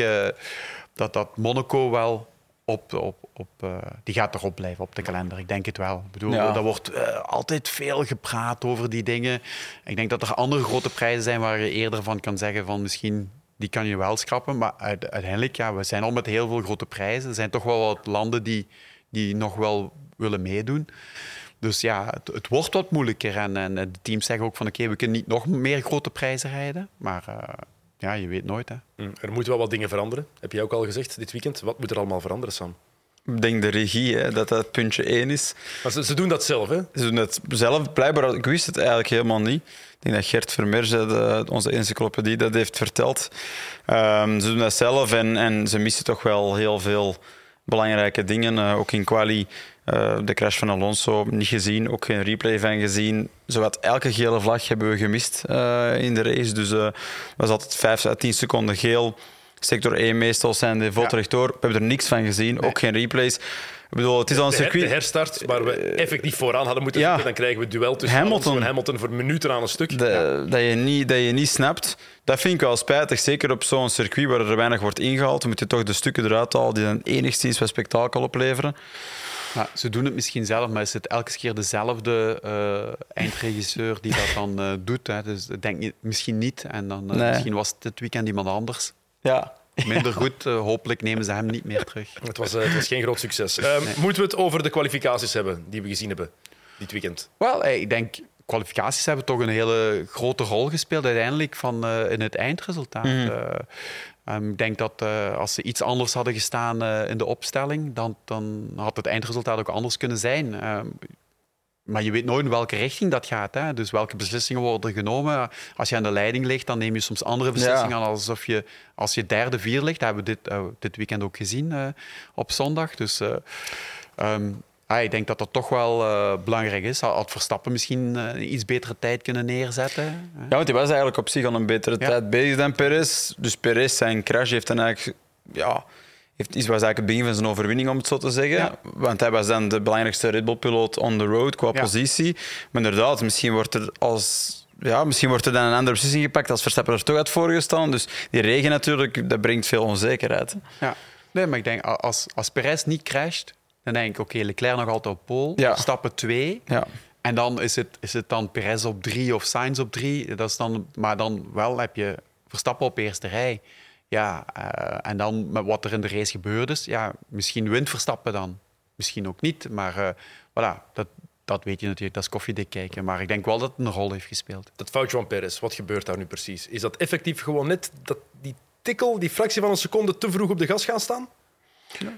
dat, dat Monaco wel op, op, op, uh, die gaat erop blijven op de kalender. Ik denk het wel. Ik bedoel, ja. Er wordt uh, altijd veel gepraat over die dingen. Ik denk dat er andere grote prijzen zijn waar je eerder van kan zeggen van misschien die kan je wel schrappen. Maar uiteindelijk, ja, we zijn al met heel veel grote prijzen. Er zijn toch wel wat landen die, die nog wel willen meedoen. Dus ja, het, het wordt wat moeilijker. En, en de teams zeggen ook van oké, okay, we kunnen niet nog meer grote prijzen rijden. Maar uh, ja, je weet nooit. Hè. Mm, er moeten wel wat dingen veranderen. Heb jij ook al gezegd dit weekend? Wat moet er allemaal veranderen, Sam? Ik denk de regie, hè, dat dat puntje één is. Maar ze, ze, doen dat zelf, hè? Ze doen dat zelf. Blijkbaar, ik wist het eigenlijk helemaal niet. Ik denk dat Gert Vermeer, de, onze encyclopedie, dat heeft verteld. Um, ze doen dat zelf en, en ze missen toch wel heel veel belangrijke dingen. Uh, ook in quali uh, de crash van Alonso niet gezien, ook geen replay van gezien. Zowat elke gele vlag hebben we gemist uh, in de race. Dus uh, was altijd 5 à 10 seconden geel. Sector 1 meestal zijn de vol rechtdoor. We hebben er niks van gezien, nee. ook geen replays. Ik bedoel, het is al een circuit... De herstart waar we effectief vooraan hadden moeten zitten, ja. dan krijgen we het duel tussen Hamilton en Hamilton voor minuten aan een stuk. De, ja. dat, je niet, dat je niet snapt. Dat vind ik wel spijtig. Zeker op zo'n circuit waar er weinig wordt ingehaald. Dan moet je toch de stukken eruit halen die dan enigszins wat spektakel opleveren. Ja, ze doen het misschien zelf, maar is het elke keer dezelfde uh, eindregisseur die dat dan uh, doet? Hè? Dus ik denk niet, misschien niet. En dan, uh, nee. misschien was het dit weekend iemand anders. Ja. Minder goed. hopelijk nemen ze hem niet meer terug. Het was, het was geen groot succes. Nee. Moeten we het over de kwalificaties hebben die we gezien hebben dit weekend? Wel, ik denk kwalificaties hebben toch een hele grote rol gespeeld uiteindelijk van, uh, in het eindresultaat. Mm. Uh, um, ik denk dat uh, als ze iets anders hadden gestaan in de opstelling, dan, dan had het eindresultaat ook anders kunnen zijn. Maar je weet nooit in welke richting dat gaat. Hè? Dus welke beslissingen worden genomen. Als je aan de leiding ligt, dan neem je soms andere beslissingen ja. alsof je als je derde, vier ligt. Dat hebben we dit, dit weekend ook gezien op zondag. Dus um, ah, ik denk dat dat toch wel belangrijk is. Had Verstappen misschien een iets betere tijd kunnen neerzetten? Ja, want hij was eigenlijk op zich al een betere ja. tijd bezig dan Perez. Dus Perez, zijn crash heeft dan eigenlijk... Ja, heeft, was eigenlijk het begin van zijn overwinning, om het zo te zeggen. Ja. Want hij was dan de belangrijkste Red Bull-piloot on the road qua positie. Maar inderdaad, misschien wordt er als ja, misschien wordt er dan een andere beslissing gepakt als Verstappen er toch had voorgestaan. Dus die regen natuurlijk, dat brengt veel onzekerheid. Ja. Nee, maar ik denk, als, als Perez niet crasht, dan denk ik, oké, Leclerc nog altijd op pole, ja. stappen twee. Ja. En dan is het, is het dan Perez op drie of Sainz op drie. Dat is dan, maar dan wel heb je Verstappen op eerste rij. Ja, uh, en dan met wat er in de race gebeurd is, ja, misschien wint Verstappen dan. Misschien ook niet, maar uh, voilà, dat, dat weet je natuurlijk, dat is koffiedik kijken. Maar ik denk wel dat het een rol heeft gespeeld. Dat foutje van Perez, wat gebeurt daar nu precies? Is dat effectief gewoon net dat die tikkel, die fractie van een seconde te vroeg op de gas gaan staan? Ja.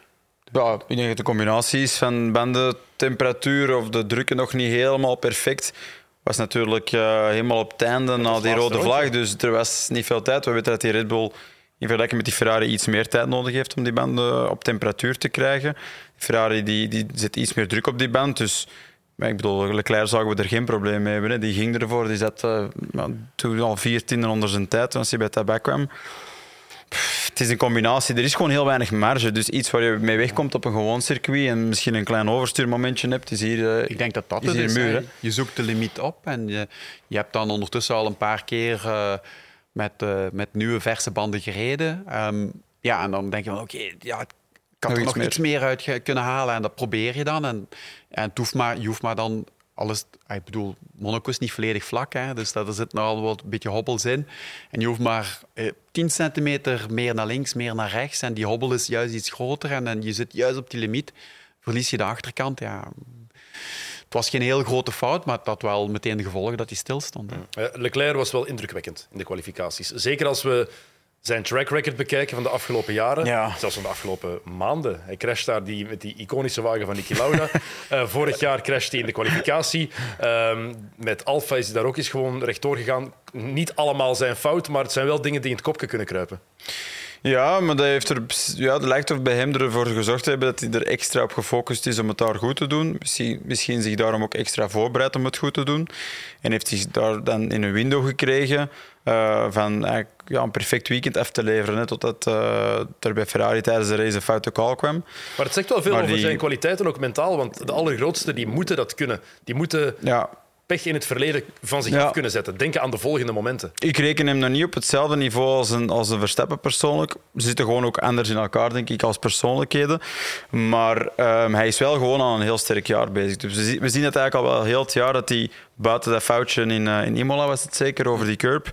Ja, ik denk dat de combinatie is van bandentemperatuur of de drukken nog niet helemaal perfect. Was natuurlijk uh, helemaal op het einde na die rode vlag, dus er was niet veel tijd. We weten dat die Red Bull in vergelijking met die Ferrari iets meer tijd nodig heeft om die banden op temperatuur te krijgen. Ferrari die, die zet iets meer druk op die band, dus maar ik bedoel, Leclerc zagen we er geen probleem mee hebben. Hè. Die ging ervoor, die zat uh, toen al vier tienden onder zijn tijd als hij bij tabak kwam. het is een combinatie. Er is gewoon heel weinig marge. Dus iets waar je mee wegkomt op een gewoon circuit en misschien een klein overstuurmomentje hebt, is hier uh, Ik denk dat dat is muur. Je zoekt de limiet op en je, je hebt dan ondertussen al een paar keer uh, met, met nieuwe verse banden gereden. Um, ja, en dan denk je van oké, okay, ja, kan er nog iets meer uit kunnen halen. En dat probeer je dan. En, en het hoeft maar, je hoeft maar dan alles... Ah, ik bedoel, Monaco is niet volledig vlak, hè, dus daar zit nog al wat een beetje hobbels in. En je hoeft maar eh, 10 centimeter meer naar links, meer naar rechts. En die hobbel is juist iets groter. En, en je zit juist op die limiet. Verlies je de achterkant, ja... Het was geen heel grote fout, maar het had wel meteen de gevolgen dat hij stilstond. Hè. Leclerc was wel indrukwekkend in de kwalificaties. Zeker als we zijn track record bekijken van de afgelopen jaren, zelfs van de afgelopen maanden. Hij crasht daar die, met die iconische wagen van Niki Lauda. uh, (laughs) vorig jaar crashte hij in de kwalificatie. Uh, met Alfa is hij daar ook eens gewoon rechtdoor gegaan. Niet allemaal zijn fout, maar het zijn wel dingen die in het kopje kunnen kruipen. Ja, maar dat, heeft er, ja, dat lijkt of bij hem ervoor gezorgd te hebben dat hij er extra op gefocust is om het daar goed te doen. Misschien, misschien zich daarom ook extra voorbereidt om het goed te doen. En heeft zich daar dan in een window gekregen uh, van ja, een perfect weekend af te leveren. Hè, totdat uh, er bij Ferrari tijdens de race een foute call kwam. Maar het zegt wel veel over zijn kwaliteiten, ook mentaal. Want de allergrootste die moeten dat kunnen. Die moeten ja pech in het verleden van zich af kunnen zetten. Denken aan de volgende momenten. Ik reken hem nog niet op hetzelfde niveau als een, als een Verstappen persoonlijk. Ze zitten gewoon ook anders in elkaar, denk ik, als persoonlijkheden. Maar um, hij is wel gewoon aan een heel sterk jaar bezig. Dus we, zien, we zien het eigenlijk al wel heel het jaar dat hij buiten dat foutje in, uh, in Imola was het zeker, over die curb.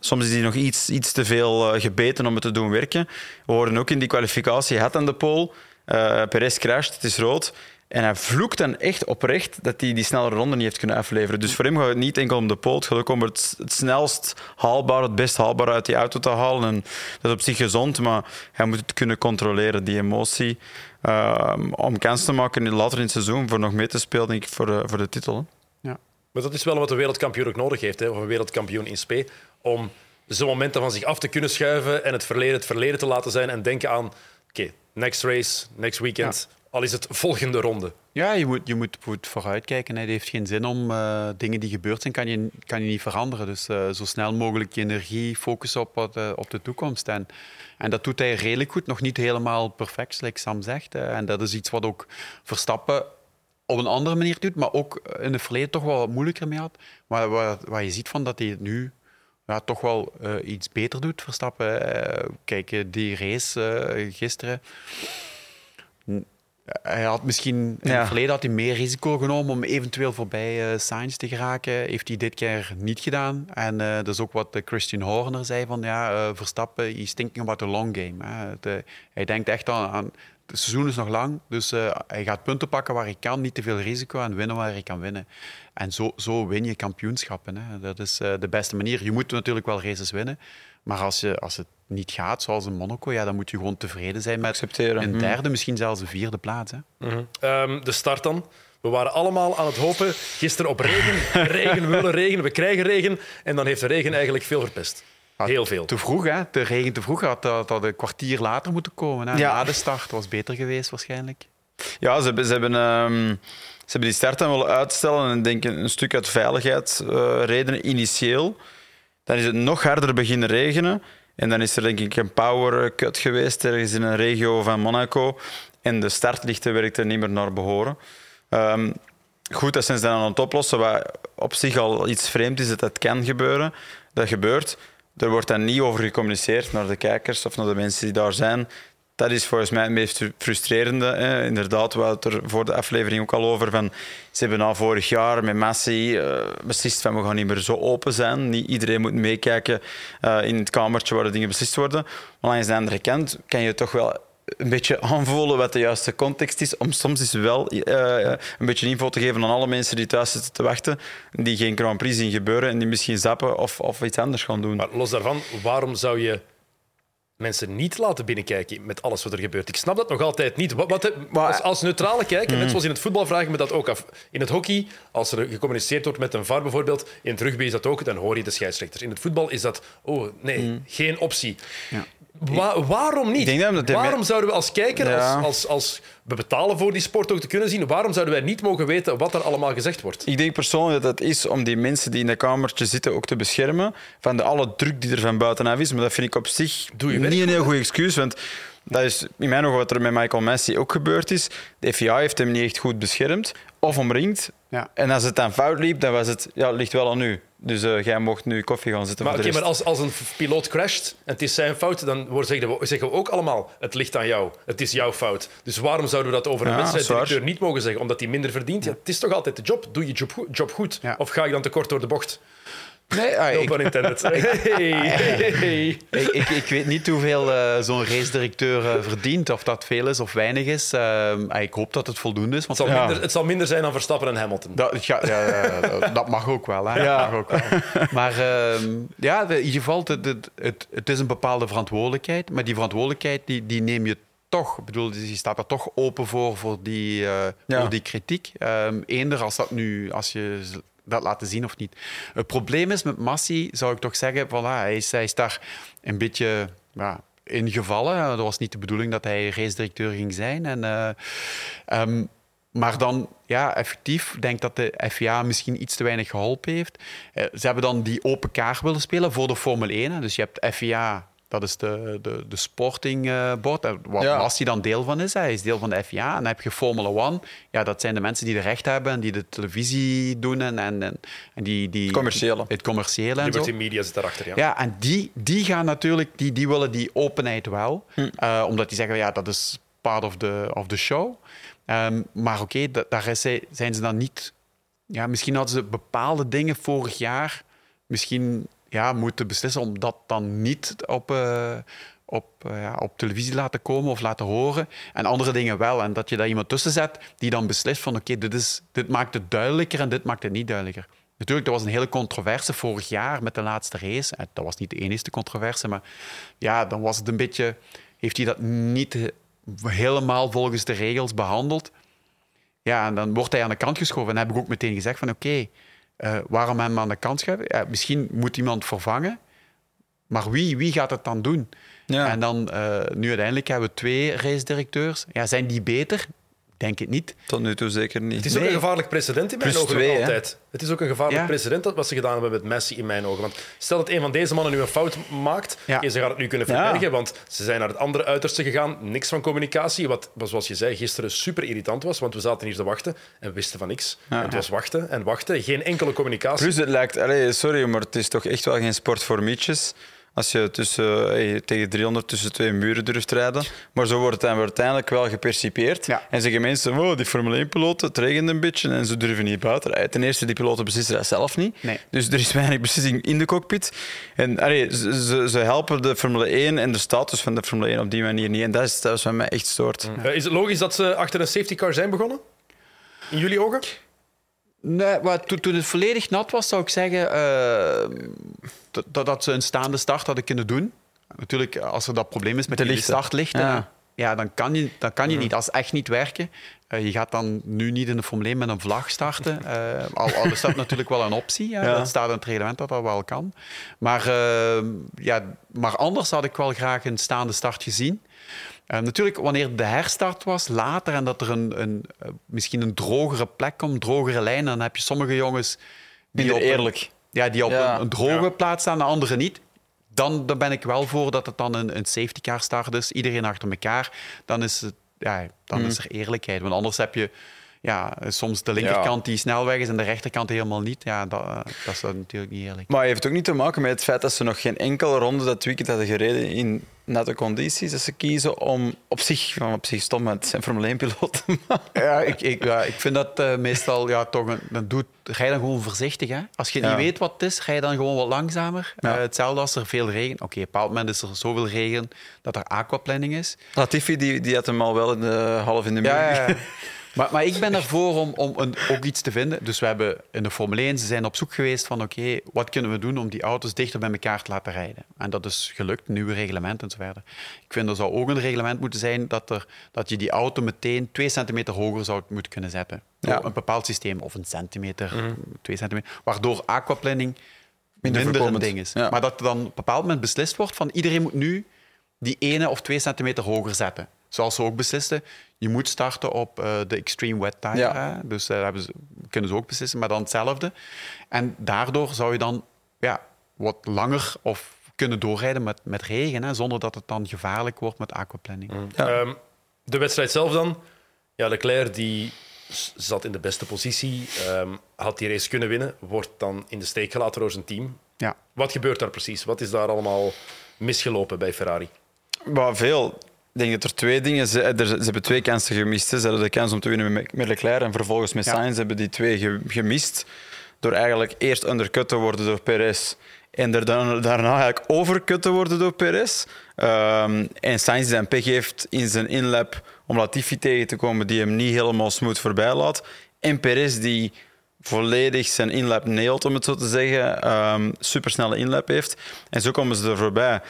Soms is hij nog iets, iets te veel uh, gebeten om het te doen werken. We horen ook in die kwalificatie, had aan de pole. Uh, Perez crasht, het is rood. En hij vloekt dan echt oprecht dat hij die snellere ronde niet heeft kunnen afleveren. Dus voor hem gaat het niet enkel om de poot, het gaat ook om het, het snelst haalbaar, het best haalbaar uit die auto te halen. En dat is op zich gezond, maar hij moet het kunnen controleren, die emotie. Uh, om kans te maken later in het seizoen voor nog mee te spelen, denk ik, voor, de, voor de titel. Ja. Maar dat is wel wat de wereldkampioen ook nodig heeft, hè, of een wereldkampioen in spe, om zo'n momenten van zich af te kunnen schuiven en het verleden het verleden te laten zijn en denken aan, oké, next race, next weekend, al is het volgende ronde. Ja, je moet, je moet, vooruitkijken. Het heeft geen zin om uh, dingen die gebeurd zijn, kan je, kan je niet veranderen. Dus uh, zo snel mogelijk je energie focussen op, uh, op de toekomst. En, en dat doet hij redelijk goed. Nog niet helemaal perfect, zoals Sam zegt. en dat is iets wat ook Verstappen op een andere manier doet, maar ook in het verleden toch wel wat moeilijker mee had. Maar wat je ziet van dat hij het nu ja, toch wel iets beter doet, Verstappen. kijk, die race gisteren hij had misschien in het verleden had hij meer risico genomen om eventueel voorbij uh, Sainz te geraken. Heeft hij dit keer niet gedaan. En uh, dat is ook wat Christian Horner zei van ja, Verstappen, is thinking about the long game. Hè. hij denkt echt aan, aan, het seizoen is nog lang, dus hij gaat punten pakken waar hij kan, niet te veel risico en winnen waar hij kan winnen. En zo, zo win je kampioenschappen. Hè. Dat is de beste manier. Je moet natuurlijk wel races winnen, maar als, je, als het niet gaat, zoals in Monaco, ja, dan moet je gewoon tevreden zijn met Accepteren. een mhm. derde, misschien zelfs een vierde plaats. Hè. Mhm. Ehm, de start dan. We waren allemaal aan het hopen, gisteren op regen. (laughs) Regen, we willen regen, we krijgen regen. En dan heeft de regen eigenlijk veel verpest. Heel veel. Te vroeg, hè? De regen te vroeg had dat, dat een kwartier later moeten komen. Hè? Ja. Na de start was beter geweest waarschijnlijk. Ja, ze hebben, ze hebben, ehm, ze hebben die start dan willen uitstellen en denk een stuk uit veiligheidsredenen initieel. Dan is het nog harder beginnen regenen. En dan is er denk ik een power cut geweest ergens in een regio van Monaco. En de startlichten werkten niet meer naar behoren. Ehm, goed, dat zijn ze dan aan het oplossen. Wat op zich al iets vreemd is dat dat kan gebeuren. Dat gebeurt. Er wordt dan niet over gecommuniceerd naar de kijkers of naar de mensen die daar zijn. Dat is volgens mij het meest frustrerende. Hè. Inderdaad, we hadden het er voor de aflevering ook al over. Van, ze hebben al vorig jaar met Messi uh, beslist van we gaan niet meer zo open zijn. Niet iedereen moet meekijken uh, in het kamertje waar de dingen beslist worden. Maar langs de andere kant kan je toch wel een beetje aanvoelen wat de juiste context is. Om soms eens wel uh, een beetje info te geven aan alle mensen die thuis zitten te wachten. Die geen Grand Prix zien gebeuren en die misschien zappen of, of iets anders gaan doen. Maar los daarvan, waarom zou je mensen niet laten binnenkijken met alles wat er gebeurt. Ik snap dat nog altijd niet. Wat, wat, als, als, neutrale kijker, net zoals in het voetbal, vragen we dat ook af. In het hockey, als er gecommuniceerd wordt met een VAR bijvoorbeeld, in het rugby is dat ook, dan hoor je de scheidsrechter. In het voetbal is dat, oh nee, geen optie. Ja waarom niet? waarom zouden we als kijker, als, als, als we betalen voor die sport ook te kunnen zien, waarom zouden wij niet mogen weten wat er allemaal gezegd wordt? Ik denk persoonlijk dat het is om die mensen die in de kamertje zitten ook te beschermen van de alle druk die er van buitenaf is. Maar dat vind ik op zich Doe je niet een heel goed excuus, want dat is in mijn ogen wat er met Michael Messi ook gebeurd is. De FIA heeft hem niet echt goed beschermd of omringd. Ja. En als het dan fout liep, dan was het, ja, het ligt wel aan u. Dus uh, jij mocht nu koffie gaan zitten. Maar, okay, maar als, als een piloot crasht en het is zijn fout, dan zeggen we, zeggen we ook allemaal: het ligt aan jou. Het is jouw fout. Dus waarom zouden we dat over een ja, wedstrijddirecteur niet mogen zeggen? Omdat hij minder verdient? Ja, het is toch altijd de job? Doe je job, job goed? Of ga je dan tekort door de bocht? Nee, ah, no ik, intended. (laughs) Hey, Ik, ik, ik, weet niet hoeveel uh, zo'n race-directeur uh, verdient, of dat veel is of weinig is. Uh, ik hoop dat het voldoende is. Want het, zal ja. minder, het zal minder zijn dan Verstappen en Hamilton. Dat, ja, (laughs) dat mag ook wel. Hè. Ja. Mag ook wel. Maar ehm, ja, in ieder geval, het, het, het, het, is een bepaalde verantwoordelijkheid. Maar die verantwoordelijkheid die, die neem je toch. Ik bedoel, je staat er toch open voor, voor, die, ja. voor die kritiek. Um, eender als dat nu, als je dat laten zien of niet. Het probleem is met Massi, zou ik toch zeggen, voilà, hij, is, daar een beetje ja, ingevallen. Dat was niet de bedoeling dat hij race-directeur ging zijn. En, uh, um, maar dan, ja, effectief, denk dat de FIA misschien iets te weinig geholpen heeft. Uh, ze hebben dan die open kaart willen spelen voor de Formule 1. Dus je hebt FIA dat is de, de, de sportingbord, uh, waar ja. Dan deel van is. Hij is deel van de FIA. En dan heb je Formula One. Ja, dat zijn de mensen die de recht hebben en die de televisie doen. En, en, en die, die, het commerciële. Het commerciële Liberty Media zit daarachter, ja. Ja, en die, die gaan natuurlijk, die, die willen die openheid wel. Hm. Uh, omdat die zeggen, ja, dat is part of the, of the show. Um, maar oké, okay, daar zijn ze dan niet... Ja, misschien hadden ze bepaalde dingen vorig jaar... Misschien ja, moeten beslissen om dat dan niet op, uh, op, uh, ja, op televisie laten komen of laten horen. En andere dingen wel. En dat je daar iemand tussen zet die dan beslist van oké, dit, maakt het duidelijker en dit maakt het niet duidelijker. Natuurlijk, er was een hele controverse vorig jaar met de laatste race. Eh, dat was niet de enige controverse, maar ja, dan was het een beetje... Heeft hij dat niet helemaal volgens de regels behandeld? Ja, en dan wordt hij aan de kant geschoven. En dan heb ik ook meteen gezegd van oké, uh, waarom hem aan de kant schuiven? misschien moet iemand vervangen, maar wie, wie gaat het dan doen? Ja. En dan, uh, nu uiteindelijk hebben we twee race-directeurs. Ja, zijn die beter? Denk het niet. Tot nu toe zeker niet. Het is ook een gevaarlijk precedent in mijn Plus ogen twee, altijd. Het is ook een gevaarlijk precedent wat ze gedaan hebben met Messi in mijn ogen. Want stel dat een van deze mannen nu een fout maakt, ja. ze gaat het nu kunnen verbergen, want ze zijn naar het andere uiterste gegaan. Niks van communicatie, wat zoals je zei gisteren super irritant was, want we zaten hier te wachten en we wisten van niks. Het was wachten en wachten, geen enkele communicatie. Plus het lijkt, allez, sorry, maar het is toch echt wel geen sport voor mietjes als je tussen, eh, tegen 300 tussen twee muren durft rijden. Maar zo wordt het dan uiteindelijk wel gepercipieerd. En zeggen mensen, wow, die Formule 1-piloten, het regent een beetje en ze durven niet buiten rijden. Ten eerste, die piloten beslissen dat zelf niet. Dus er is weinig beslissing in de cockpit. En allee, ze, ze, helpen de Formule 1 en de status van de Formule 1 op die manier niet. En dat is, dat is wat mij echt stoort. Mm. Is het logisch dat ze achter een safety car zijn begonnen? In jullie ogen? Nee, maar toen, het volledig nat was, zou ik zeggen uh, dat, dat ze een staande start hadden kunnen doen. Natuurlijk, als er dat probleem is met de die startlichten, ja. ja. dan kan je, dan kan je niet. Als echt niet werken. Uh, je gaat dan nu niet in de Formule 1 met een vlag starten. Uh, (laughs) al, al is dat natuurlijk wel een optie. Ja. Dat staat in het reglement dat dat wel kan. Maar, ja, maar anders had ik wel graag een staande start gezien. Uh, natuurlijk, wanneer de herstart was, later, en dat er een, een, uh, misschien een drogere plek komt, drogere lijn, dan heb je sommige jongens... Die op eerlijk. Een, ja, die op ja. een, een, droge ja. plaats staan, de andere niet. Dan, dan ben ik wel voor dat het dan een, een safety car start is, iedereen achter elkaar. Dan is, het, ja, dan mm. is er eerlijkheid. Want anders heb je ja, soms de linkerkant die snelweg is en de rechterkant helemaal niet. Ja, dat, dat is natuurlijk niet eerlijk. Maar heeft het ook niet te maken met het feit dat ze nog geen enkele ronde dat weekend hadden gereden in nette condities. Dat ze kiezen om op zich, op zich stom met zijn Formule 1-piloot ja, ik, ik, ja, ik vind dat uh, meestal ja, toch een, dan doet, je dan gewoon voorzichtig. Hè? Als je ja. niet weet wat het is, ga je dan gewoon wat langzamer. Ja. Uh, hetzelfde als er veel regen. Oké, okay, op een bepaald moment is er zoveel regen dat er aquaplanning is. Latifi die, die had hem al wel in de, half in de muur. Ja, (laughs) Maar, maar, ik ben ervoor om, om een, ook iets te vinden. Dus we hebben in de Formule 1, ze zijn op zoek geweest van oké, okay, wat kunnen we doen om die auto's dichter bij elkaar te laten rijden? En dat is gelukt, nieuwe reglementen en zo verder. Ik vind er zou ook een reglement moeten zijn dat, er, dat je die auto meteen twee centimeter hoger zou moeten kunnen zetten. Ja. Een bepaald systeem, of een centimeter, mm. twee centimeter, waardoor aquaplanning minder, minder een ding is. Ja. Maar dat er dan op een bepaald moment beslist wordt van iedereen moet nu die ene of twee centimeter hoger zetten. Zoals ze ook beslisten, je moet starten op uh, de extreme wet tire. Ja. Dus dat uh, kunnen ze ook beslissen, maar dan hetzelfde. En daardoor zou je dan ja, wat langer of kunnen doorrijden met, met regen, hè, zonder dat het dan gevaarlijk wordt met aquaplanning. Mm. Ja. Um, de wedstrijd zelf dan. Ja, Leclerc die zat in de beste positie, um, had die race kunnen winnen, wordt dan in de steek gelaten door zijn team. Ja. Wat gebeurt daar precies? Wat is daar allemaal misgelopen bij Ferrari? Maar veel. Ik denk dat er twee dingen... Ze, er, ze hebben twee kansen gemist. Hè. Ze hadden de kans om te winnen met, met Leclerc en vervolgens met Sainz ja. hebben die twee ge, gemist door eigenlijk eerst undercut te worden door Perez en er dan, daarna eigenlijk overcut te worden door Perez. Um, en Sainz zijn pech heeft in zijn inlap om Latifi tegen te komen die hem niet helemaal smooth voorbij laat. En Perez die volledig zijn inlap neelt, om het zo te zeggen. Um, supersnelle inlap heeft. En zo komen ze er voorbij.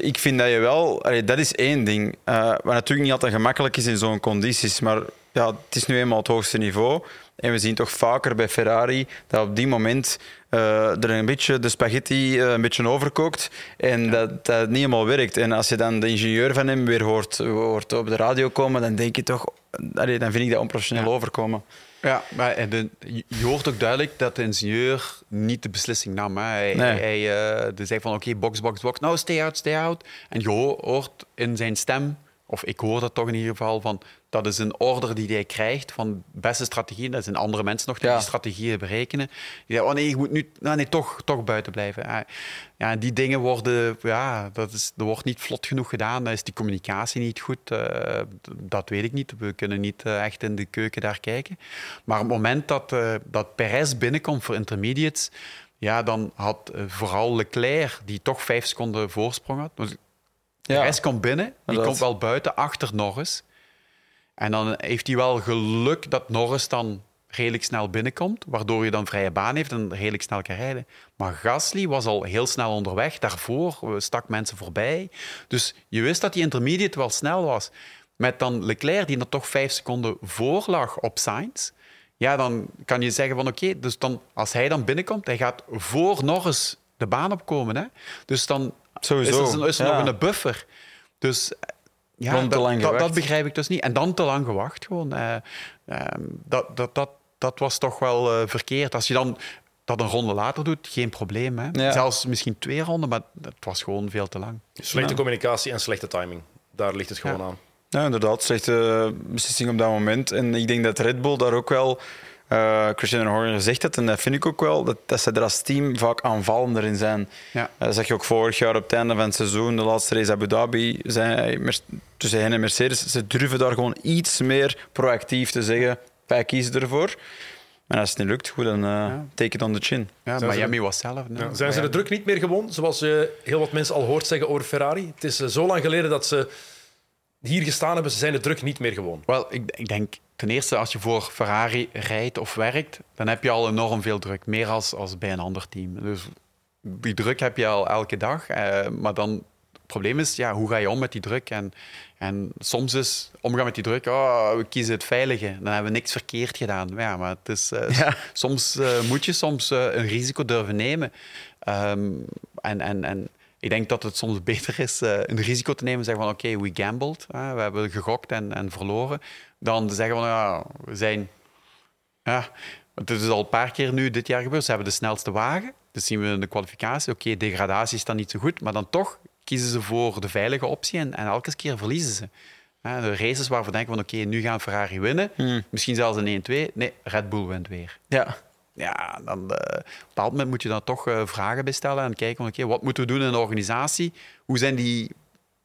Ik vind dat je wel... Allee, dat is één ding. Uh, wat natuurlijk niet altijd gemakkelijk is in zo'n condities. Maar ja, het is nu eenmaal het hoogste niveau. En we zien toch vaker bij Ferrari dat op die moment uh, er een beetje de spaghetti uh, een beetje overkookt en ja. dat, dat niet helemaal werkt. En als je dan de ingenieur van hem weer hoort, hoort op de radio komen, dan denk je toch... Allee, dan vind ik dat onprofessioneel ja. overkomen. Ja, maar de, je hoort ook duidelijk dat de ingenieur niet de beslissing nam. Hè. Hij, nee. hij uh, zei van oké, okay, box, box, box. Nou, stay out, stay out. En je hoort in zijn stem, of ik hoor dat toch in ieder geval, van dat is een order die hij krijgt van beste strategie. Dat zijn andere mensen nog die ja. die strategieën berekenen. Die zeggen, oh nee, je moet nu nou nee, toch, toch buiten blijven. Ja, die dingen worden, ja, dat, is, dat wordt niet vlot genoeg gedaan. Dan is die communicatie niet goed. Uh, dat weet ik niet. We kunnen niet uh, echt in de keuken daar kijken. Maar op het moment dat, uh, dat Perez binnenkomt voor intermediates, ja, dan had vooral Leclerc, die toch vijf seconden voorsprong had. Perez ja. komt binnen, die dat... komt wel buiten, achter Norris. En dan heeft hij wel geluk dat Norris dan redelijk snel binnenkomt, waardoor je dan vrije baan heeft en redelijk snel kan rijden. Maar Gasly was al heel snel onderweg. Daarvoor stak mensen voorbij. Dus je wist dat die intermediate wel snel was. Met dan Leclerc, die er toch vijf seconden voor lag op Sainz. Ja, dan kan je zeggen van oké, okay, dus dan, als hij dan binnenkomt, hij gaat voor Norris de baan opkomen. Hè? Dus dan Sowieso. is er, is er ja. nog een buffer. Dus ja, dat, dat, dat, begrijp ik dus niet. En dan te lang gewacht gewoon. Uh, uh, dat, dat, dat, dat was toch wel uh, verkeerd. Als je dan dat een ronde later doet, geen probleem. Hè? Ja. Zelfs misschien twee ronden, maar het was gewoon veel te lang. Slechte ja. communicatie en slechte timing. Daar ligt het gewoon ja. aan. Ja, inderdaad. Slechte beslissing op dat moment. En ik denk dat Red Bull daar ook wel... Uh, Christian Horner zegt het, en dat vind ik ook wel, dat, dat ze er als team vaak aanvallender in zijn. Ja. Uh, dat zag je ook vorig jaar op het einde van het seizoen, de laatste race Abu Dhabi, zijn, tussen hen en Mercedes, ze durven daar gewoon iets meer proactief te zeggen, wij kiezen ervoor. En als het niet lukt, goed, dan uh, ja. take it on the chin. Ja, zijn Miami ze, was zelf. Nee. Ja, zijn ze de druk niet meer gewoon, zoals je heel wat mensen al hoort zeggen over Ferrari? Het is zo lang geleden dat ze hier gestaan hebben, ze zijn de druk niet meer gewoon. Wel, ik, ik denk ten eerste, als je voor Ferrari rijdt of werkt, dan heb je al enorm veel druk. Meer als, als bij een ander team. Dus die druk heb je al elke dag. Uh, maar dan, het probleem is, ja, hoe ga je om met die druk? En, en soms is omgaan met die druk, oh, we kiezen het veilige. Dan hebben we niks verkeerd gedaan. Ja, maar het is, ja. soms uh, moet je soms een risico durven nemen. Um, en, en, en ik denk dat het soms (laughs) beter is een risico te nemen en zeggen van oké, we gambled, we hebben gegokt en, en verloren, dan zeggen van ja, we zijn... Ja, het is al een paar keer nu dit jaar gebeurd. Ze hebben de snelste wagen. Dat zien we in de kwalificatie. Oké, degradatie is dan niet zo goed, maar dan toch kiezen ze voor de veilige optie en, en elke keer verliezen ze. de races waarvan we denken van oké, nu gaan Ferrari winnen. Hmm. Misschien zelfs een 1-2. Nee, Red Bull wint weer. Ja. Ja, dan, uh, op een bepaald moment moet je dan toch uh, vragen bij stellen en kijken van oké, wat moeten we doen in de organisatie? Hoe zijn die,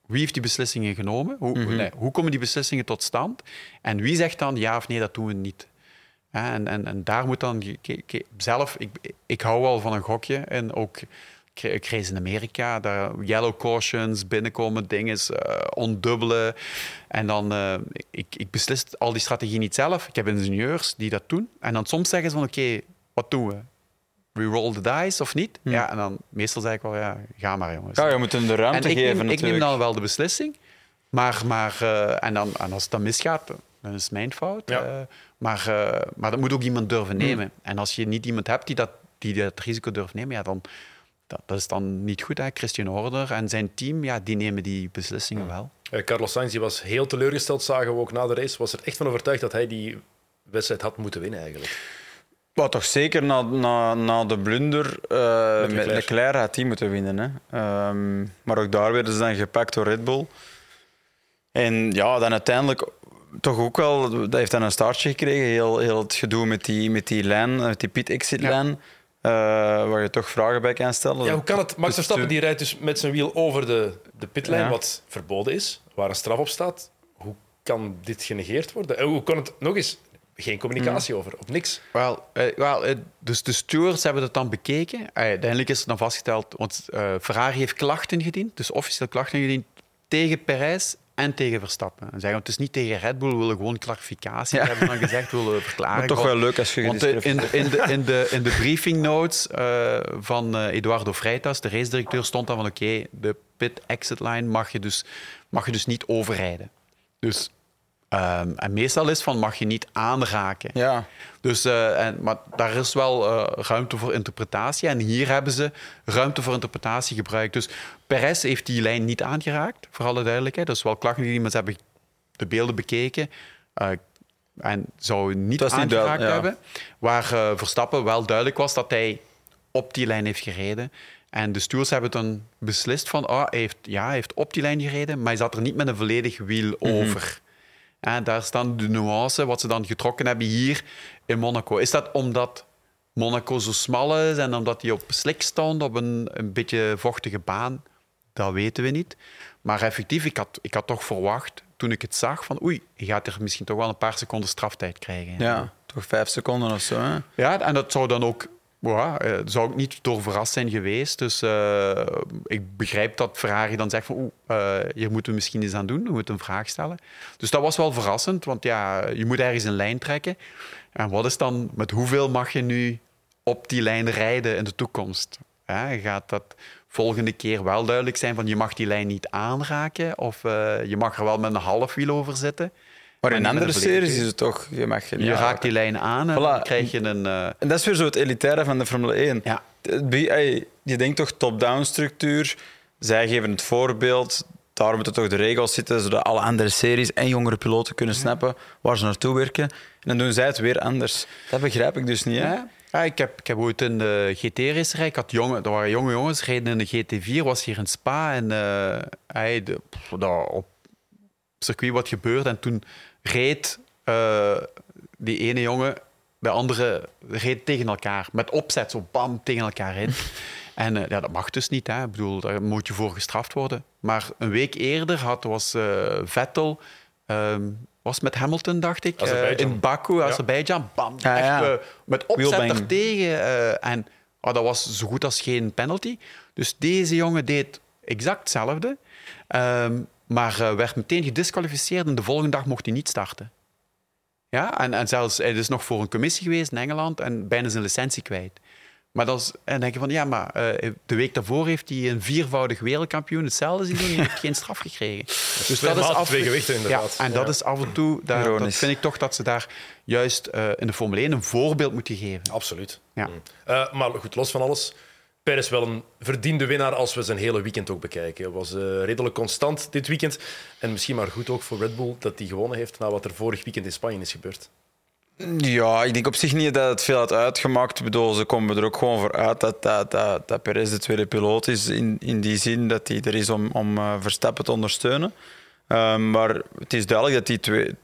wie heeft die beslissingen genomen? Hoe, mhm. nee, hoe komen die beslissingen tot stand? En wie zegt dan ja of nee, dat doen we niet? en, en, en daar moet dan zelf, ik, ik hou wel van een gokje en ook ik reis in Amerika, daar yellow cautions, binnenkomen, dingen, uh, ondubbelen. En dan, uh, ik, ik beslis al die strategie niet zelf. Ik heb ingenieurs die dat doen. En dan soms zeggen ze van, oké, wat doen we? We roll the dice of niet? Hmm. Ja, en dan meestal zeg ik wel, ja, ga maar jongens. Ja, je moet hem de ruimte en geven neem, Ik neem dan wel de beslissing. Maar, maar uh, en, dan, en als het dan misgaat, dan is het mijn fout. Ja. maar, maar dat moet ook iemand durven hmm. nemen. En als je niet iemand hebt die dat, die dat risico durft nemen, ja, dan dat, dat, is dan niet goed. Hè? Christian Horner en zijn team, ja, die nemen die beslissingen wel. Uh, Carlos Sainz die was heel teleurgesteld, zagen we ook na de race. Was er echt van overtuigd dat hij die wedstrijd had moeten winnen eigenlijk? Wat toch zeker na, na, na de blunder uh, met, Leclerc had hij moeten winnen. Hè. Um, maar ook daar werden ze dan gepakt door Red Bull. En ja, dan uiteindelijk toch ook wel, dat heeft dan een startje gekregen. Heel, heel het gedoe met die, met die lijn, met die pit-exit-lijn. Ja. Uh, waar je toch vragen bij kan stellen. Ja, hoe kan het? Max dus Verstappen die rijdt dus met zijn wiel over de, de pitlijn, wat verboden is, waar een straf op staat. Hoe kan dit genegeerd worden? En hoe kan het nog eens? Geen communicatie mm. over, op niks. Wel, uh, wel uh, dus de stewards hebben het dan bekeken. uiteindelijk is het dan vastgesteld, want Ferrari heeft klachten gediend, dus officieel klachten gediend tegen Perez en tegen Verstappen. En zeggen, het is niet tegen Red Bull, we willen gewoon clarificatie. Ja. hebben dan gezegd, we willen verklaren. Maar toch wel leuk als je Want in, de, in, de, in, de, in de briefing notes uh, van uh, Eduardo Freitas, de race-directeur, stond dan van oké, de pit-exit line mag je, dus, mag je dus niet overrijden. Dus Um, en meestal is van mag je niet aanraken. Ja. Dus, uh, en, maar daar is wel uh, ruimte voor interpretatie. En hier hebben ze ruimte voor interpretatie gebruikt. Dus Perez heeft die lijn niet aangeraakt, voor alle duidelijkheid. Dat is wel klachten die mensen hebben de beelden bekeken. Uh, en zou niet aangeraakt niet hebben. Waar Verstappen wel duidelijk was dat hij op die lijn heeft gereden. En de stewards hebben dan beslist van, oh, hij heeft, ja, hij heeft op die lijn gereden, maar hij zat er niet met een volledig wiel mhm. over. En daar staan de nuance, wat ze dan getrokken hebben hier in Monaco. Is dat omdat Monaco zo smal is en omdat hij op slik stond, op een, een beetje vochtige baan? Dat weten we niet. Maar effectief, ik had, ik had toch verwacht, toen ik het zag, van oei, je gaat er misschien toch wel een paar seconden straftijd krijgen. Ja, toch vijf seconden of zo. Hè? Ja, en dat zou dan ook ja, uh, zou ik niet door verrast zijn geweest. Dus uh, ik begrijp dat Ferrari dan zegt van oeh, uh, hier moeten we misschien eens aan doen. We moeten een vraag stellen. Dus dat was wel verrassend, want ja, je moet ergens een lijn trekken. En wat is dan, met hoeveel mag je nu op die lijn rijden in de toekomst? gaat dat volgende keer wel duidelijk zijn van je mag die lijn niet aanraken of je mag er wel met een half wiel over zitten? Maar in andere series is het toch, je mag Je raakt die lijn aan en dan krijg je een... Uh... En dat is weer zo het elitaire van de Formule 1. Ja. Je denkt toch top-down structuur. Zij geven het voorbeeld. Daar moeten toch de regels zitten, zodat alle andere series en jongere piloten kunnen snappen waar ze naartoe werken. En dan doen zij het weer anders. Dat begrijp ik dus niet. Hè? Ja. Ja, ik, heb, ik heb ooit in de GT-racerij, ik had jonge, er waren jonge jongens, reden in de GT4, was hier in Spa. En uh, hij, de, op circuit wat gebeurde. En toen reed uh, die ene jongen, de andere reed tegen elkaar. Met opzet, zo bam, tegen elkaar in. (laughs) en uh, ja, dat mag dus niet. Hè. Ik bedoel, daar moet je voor gestraft worden. Maar een week eerder had, was uh, Vettel... Um, was met Hamilton, dacht ik, in Baku, Azerbeidzjan. Ja. Bam, ja, echt, met opzet er tegen. en oh, dat was zo goed als geen penalty. Dus deze jongen deed exact hetzelfde. Um, maar uh, werd meteen gedisqualificeerd en de volgende dag mocht hij niet starten. Ja, en, en zelfs hij is nog voor een commissie geweest in Engeland en bijna zijn licentie kwijt. Maar dan en denk je van, ja, maar uh, de week daarvoor heeft hij een viervoudig wereldkampioen hetzelfde zien doen en heeft geen straf gekregen. (laughs) Dus dat is af... twee gewichten inderdaad. Ja, en dat is af en toe, daar, dat vind ik toch dat ze daar juist uh, in de Formule 1 een voorbeeld moeten geven. Absoluut. Ja. Mm. maar goed, los van alles, Perez wel een verdiende winnaar als we zijn hele weekend ook bekijken. Hij was uh, redelijk constant dit weekend. En misschien maar goed ook voor Red Bull dat hij gewonnen heeft na wat er vorig weekend in Spanje is gebeurd. Ja, ik denk op zich niet dat het veel had uitgemaakt. Ik bedoel, ze komen er ook gewoon voor uit dat, dat, dat, dat Perez de tweede piloot is. In, in die zin dat hij er is om, om uh, Verstappen te ondersteunen. Uh, maar het is duidelijk dat die twee,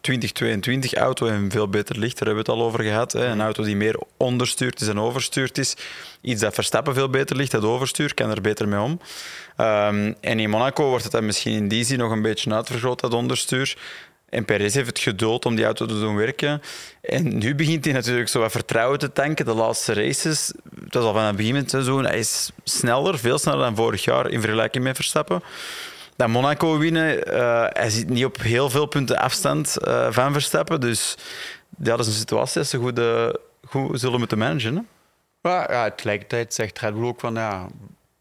2022 auto een veel beter licht. Daar hebben we het al over gehad. Hè. Een auto die meer onderstuurd is en overstuurd is. Iets dat Verstappen veel beter ligt, dat overstuur, kan er beter mee om. Um, en in Monaco wordt het dan misschien in die zin nog een beetje uitvergroot, dat onderstuur. En Perez heeft het geduld om die auto te doen werken. En nu begint hij natuurlijk zo wat vertrouwen te tanken. De laatste races, dat is al van het begin van het seizoen, hij is sneller, veel sneller dan vorig jaar in vergelijking met Verstappen dat Monaco winnen. Uh, hij zit niet op heel veel punten afstand uh, van Verstappen. Dus dat is een situatie dat ze goed, uh, goed zullen moeten managen. Ja, tegelijkertijd zegt Red Bull ook van ja,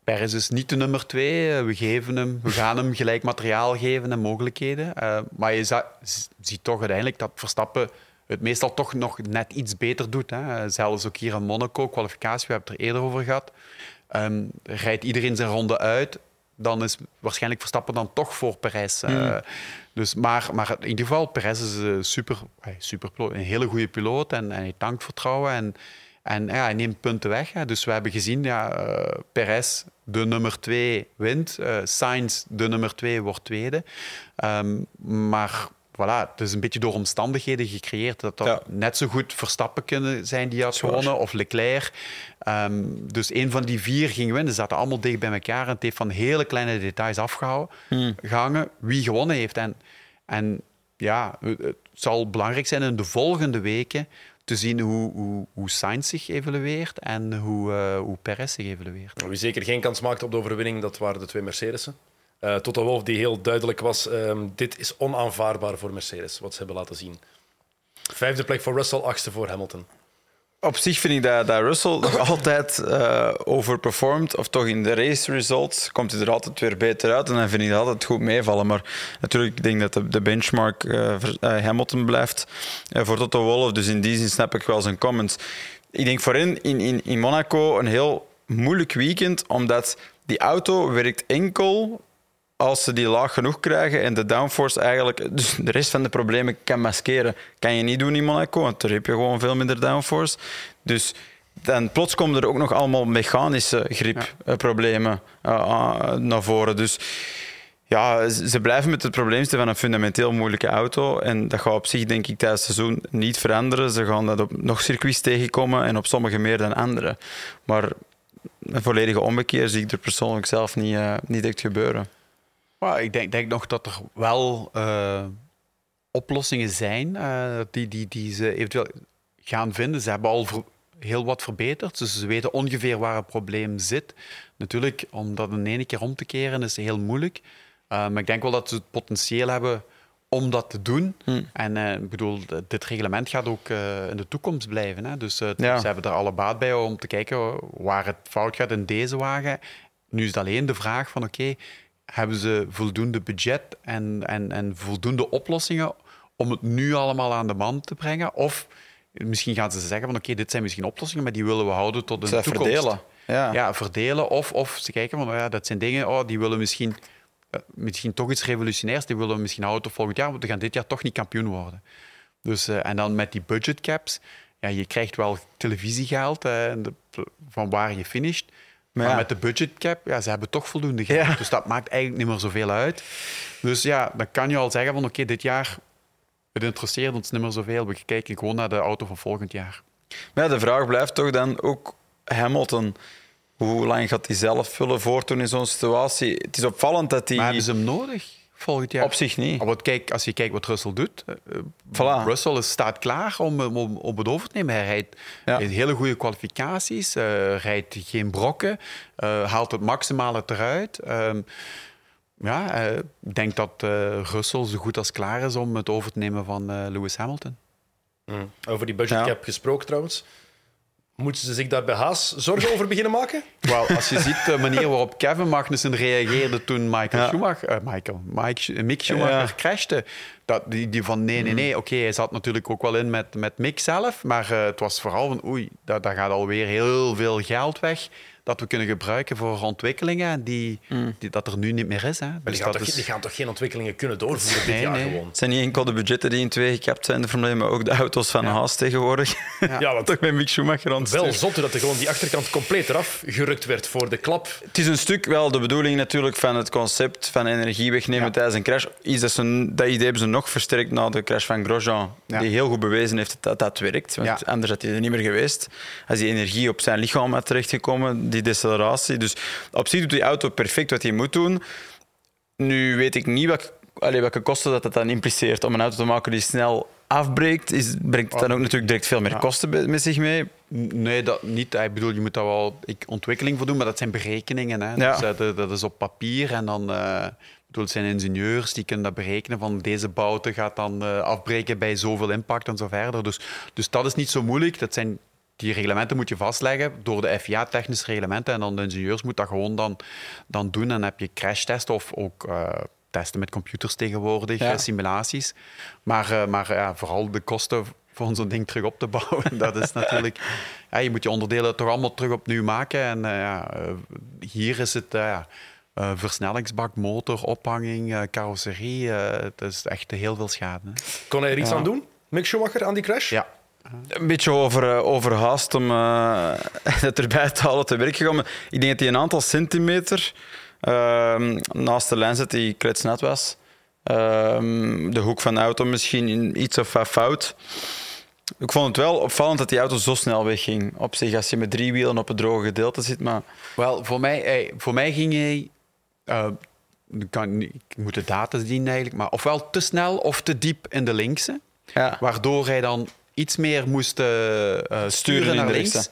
Perez is niet de nummer twee. We geven hem, we gaan hem gelijk materiaal geven en mogelijkheden. maar je ziet toch uiteindelijk dat Verstappen het meestal toch nog net iets beter doet. Hè. Zelfs ook hier in Monaco, kwalificatie, we hebben het er eerder over gehad. Um, rijdt iedereen zijn ronde uit dan is waarschijnlijk Verstappen dan toch voor Perez. Uh, dus, maar, maar in ieder geval, Perez is een super, super een hele goede piloot en, en hij tankt vertrouwen en, en ja, hij neemt punten weg. Hè. Dus we hebben gezien, ja, uh, Perez, de nummer twee, wint. Uh, Sainz, de nummer twee, wordt tweede. Um, maar voilà, het is een beetje door omstandigheden gecreëerd. Dat dat net zo goed Verstappen kunnen zijn die had gewonnen, of Leclerc. Um, dus een van die vier ging winnen. Ze zaten allemaal dicht bij elkaar en het heeft van hele kleine details afgehangen hmm. wie gewonnen heeft. En, en ja, het zal belangrijk zijn in de volgende weken te zien hoe, hoe, hoe Sainz zich evolueert en hoe, uh, hoe Perez zich evolueert. Wie zeker geen kans maakte op de overwinning, dat waren de twee Mercedes'en. Uh, de Wolf die heel duidelijk was, um, dit is onaanvaardbaar voor Mercedes, wat ze hebben laten zien. Vijfde plek voor Russell, achtste voor Hamilton. Op zich vind ik dat, dat Russell nog (laughs) altijd uh, overperformt, of toch in de race results komt hij er altijd weer beter uit en dan vind ik dat altijd goed meevallen. Maar natuurlijk, ik denk dat de, benchmark uh, Hamilton blijft voor Toto Wolff, dus in die zin snap ik wel zijn comments. Ik denk voor in, in, in Monaco een heel moeilijk weekend, omdat die auto werkt enkel als ze die laag genoeg krijgen en de downforce eigenlijk dus de rest van de problemen kan maskeren, kan je niet doen in Monaco, want daar heb je gewoon veel minder downforce. Dus dan plots komen er ook nog allemaal mechanische gripproblemen ja. uh, uh, naar voren. Dus ja, ze blijven met het probleem van een fundamenteel moeilijke auto. En dat gaat op zich, denk ik, tijdens het seizoen niet veranderen. Ze gaan dat op nog circuits tegenkomen en op sommige meer dan andere. Maar een volledige ommekeer zie ik er persoonlijk zelf niet, uh, niet echt gebeuren. Maar ik denk, denk nog dat er wel uh, oplossingen zijn uh, die, die, die ze eventueel gaan vinden. Ze hebben al heel wat verbeterd, dus ze weten ongeveer waar het probleem zit. Natuurlijk, om dat in één keer om te keren is heel moeilijk. Uh, maar ik denk wel dat ze het potentieel hebben om dat te doen. Hmm. En ik bedoel, dit reglement gaat ook in de toekomst blijven. Hè? Dus ja. ze hebben er alle baat bij om te kijken waar het fout gaat in deze wagen. Nu is het alleen de vraag van oké, hebben ze voldoende budget en, en, en voldoende oplossingen om het nu allemaal aan de man te brengen? Of misschien gaan ze zeggen van oké, dit zijn misschien oplossingen, maar die willen we houden tot een toekomst. verdelen. Ja. ja, verdelen. Of, of ze kijken van, oh ja, dat zijn dingen, oh, die willen misschien, uh, misschien toch iets revolutionairs, die willen we misschien houden tot volgend jaar, want we gaan dit jaar toch niet kampioen worden. Dus, uh, en dan met die budgetcaps, ja, je krijgt wel televisiegeld uh, van waar je finisht, maar, met de budgetcap, ja, ze hebben toch voldoende geld. Dus dat maakt eigenlijk niet meer zoveel uit. Dus ja, dan kan je al zeggen van oké, dit jaar, het interesseert ons niet meer zoveel. We kijken gewoon naar de auto van volgend jaar. Maar ja, de vraag blijft toch dan ook Hamilton. Hoe lang gaat hij zelf vullen voortdoen in zo'n situatie? Het is opvallend dat hij... Maar hebben ze hem nodig? Volgend jaar. Op zich niet. Want kijk, als je kijkt wat Russell doet. Uh, voilà. Russell is, staat klaar om, om, om het over te nemen. Hij rijdt ja. hele goede kwalificaties, uh, rijdt geen brokken, uh, haalt het maximale eruit. Um, ja, ik denk dat Russell zo goed als klaar is om het over te nemen van Lewis Hamilton. Mm. Over die budgetcap ja. gesproken trouwens. Moeten ze zich daar bij Haas zorgen over beginnen maken? Wel, als je ziet de manier waarop Kevin Magnussen reageerde toen Michael Schumacher, uh, Michael, Mike, Mick Schumacher ja. crashte, dat, die, die van nee, nee, nee. Mm. Oké, hij zat natuurlijk ook wel in met, met Mick zelf, maar uh, het was vooral van oei, daar gaat alweer heel veel geld weg. Dat we kunnen gebruiken voor ontwikkelingen die, die dat er nu niet meer is. Hè. Maar Dus die, gaan dat toch, is- die gaan toch geen ontwikkelingen kunnen doorvoeren dit jaar nee. gewoon? Het zijn niet enkel de budgetten die in twee gekapt zijn, de Formule 1, maar ook de auto's van Haas tegenwoordig. (laughs) Ja, want Toch met Mick Schumacher wel zot dat er gewoon die achterkant compleet eraf gerukt werd voor de klap. Het is een stuk wel de bedoeling natuurlijk van het concept van energie wegnemen Ja. tijdens een crash. Iets dat, ze, dat idee hebben ze nog versterkt na de crash van Grosjean, Ja. die heel goed bewezen heeft dat dat werkt. Want Ja. anders had hij er niet meer geweest. Als die energie op zijn lichaam had terechtgekomen, die deceleratie. Dus op zich doet die auto perfect wat hij moet doen. Nu weet ik niet welke, allee, welke kosten dat, dat dan impliceert om een auto te maken die snel afbreekt. Is, brengt het dan ook natuurlijk direct veel meer kosten met zich mee. Nee, dat niet. Ik bedoel, je moet daar wel ik, ontwikkeling voor doen, maar dat zijn berekeningen. Hè. Ja. Dus, eh, dat, dat is op papier en dan... ik bedoel, het zijn ingenieurs die kunnen dat berekenen van deze bouten gaat dan eh, afbreken bij zoveel impact en zo verder. Dus, dus dat is niet zo moeilijk. Dat zijn, die reglementen moet je vastleggen door de FIA, technische reglementen. En dan de ingenieurs moeten dat gewoon dan, dan doen. En dan heb je crashtesten of ook eh, testen met computers tegenwoordig, Ja. eh, simulaties. Maar, eh, maar ja, vooral de kosten voor zo'n ding terug op te bouwen, (laughs) dat is natuurlijk... Ja, je moet je onderdelen toch allemaal terug opnieuw maken. En ja, hier is het... ja, versnellingsbak, motor, ophanging, carrosserie. eh, het is echt heel veel schade. Hè. Kon hij er iets Ja. aan doen, Mick Schumacher, aan die crash? Ja. Een beetje over, eh, overhaast om eh, (laughs) het erbij te halen te werk gegaan. Maar Ik denk dat hij een aantal centimeter ehm, naast de lijn zit die kletsnat was. Ehm, de hoek van de auto misschien iets of wat fout. Ik vond het wel opvallend dat die auto zo snel wegging. Op zich, als je met drie wielen op het droge gedeelte zit. Maar Wel, voor mij, eh, voor mij ging hij... eh, kan, ik moet de data zien eigenlijk, maar ofwel te snel of te diep in de linkse. ja, Waardoor hij dan iets meer moest eh, eh, sturen in naar de links.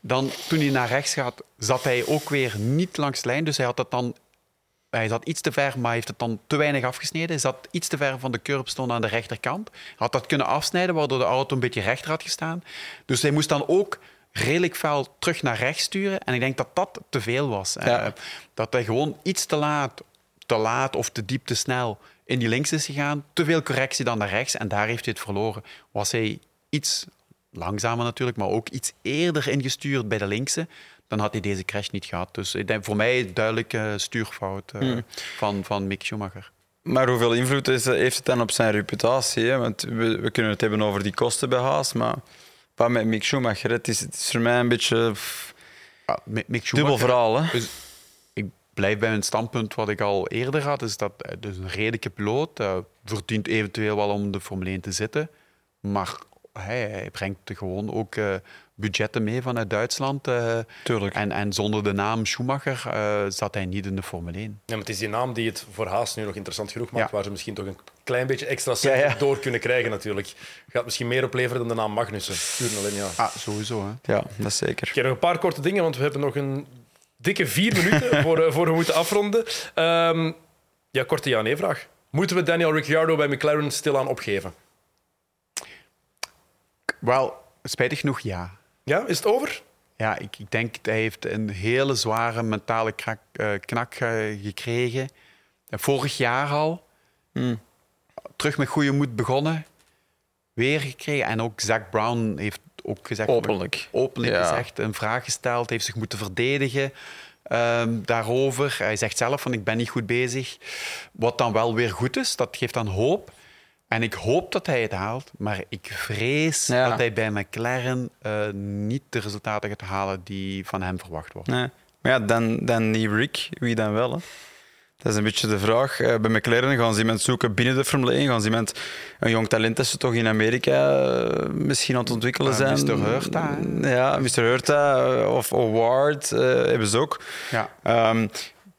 Dan, toen hij naar rechts gaat, zat hij ook weer niet langs de lijn. Dus hij had het dan... Hij zat iets te ver, maar heeft het dan te weinig afgesneden. Hij zat iets te ver van de curbstone aan de rechterkant. Hij had dat kunnen afsnijden, waardoor de auto een beetje rechter had gestaan. Dus hij moest dan ook redelijk fel terug naar rechts sturen. En ik denk dat dat te veel was. Ja. Eh, dat hij gewoon iets te laat, te laat of te diep, te snel in die links is gegaan. Te veel correctie dan naar rechts. En daar heeft hij het verloren. Was hij iets langzamer natuurlijk, maar ook iets eerder ingestuurd bij de linkse, dan had hij deze crash niet gehad. Dus ik denk voor mij duidelijk eh, stuurfout eh, van, van Mick Schumacher. maar hoeveel invloed is, heeft het dan op zijn reputatie? Hè? Want we, we kunnen het hebben over die kosten bij Haas, maar wat met Mick Schumacher? Het is, het is voor mij een beetje pff, Ja, Mi- Mick dubbel verhaal. Hè? Dus ik blijf bij mijn standpunt wat ik al eerder had, is dat hij dus een redelijke piloot eh, verdient eventueel wel om de Formule 1 te zitten, maar hij, hij brengt gewoon ook eh, budgetten mee vanuit Duitsland. eh, Tuurlijk. en, en zonder de naam Schumacher eh, zat hij niet in de Formule 1. Ja, maar het is die naam die het voor Haas nu nog interessant genoeg maakt, Ja. waar ze misschien toch een klein beetje extra cent Ja, ja. door kunnen krijgen natuurlijk. Gaat misschien meer opleveren dan de naam Magnussen. Puur en alleen, ja. Ah, sowieso. Hè. Ja, dat is zeker. Ik heb nog een paar korte dingen, want we hebben nog een dikke vier minuten (laughs) voor, voor we moeten afronden. Ehm, ja, korte ja-nee-vraag. Moeten we Daniel Ricciardo bij McLaren stilaan opgeven? Wel, spijtig genoeg ja. Ja, is het over? Ja, ik, ik denk dat hij heeft een hele zware mentale krak, eh, knak eh, gekregen. En vorig jaar al. Hmm. Terug met goede moed begonnen. Weer gekregen. En ook Zack Brown heeft ook gezegd... Openlijk. Openlijk Ja. gezegd, een vraag gesteld. Heeft zich moeten verdedigen ehm, daarover. Hij zegt zelf van ik ben niet goed bezig. Wat dan wel weer goed is, dat geeft dan hoop. En ik hoop dat hij het haalt, maar ik vrees Ja. dat hij bij McLaren eh, niet de resultaten gaat halen die van hem verwacht worden. Nee. Maar ja, dan, dan niet Rick. Wie dan wel? Hè? Dat is een beetje de vraag. Eh, bij McLaren gaan ze iemand zoeken binnen de Formule 1. Gaan ze iemand, een jong talent dat ze toch in Amerika eh, misschien aan het ontwikkelen zijn. Mr. Hurta, Ja, Mr. Hurta of Award hebben ze ook. Ja. Ehm,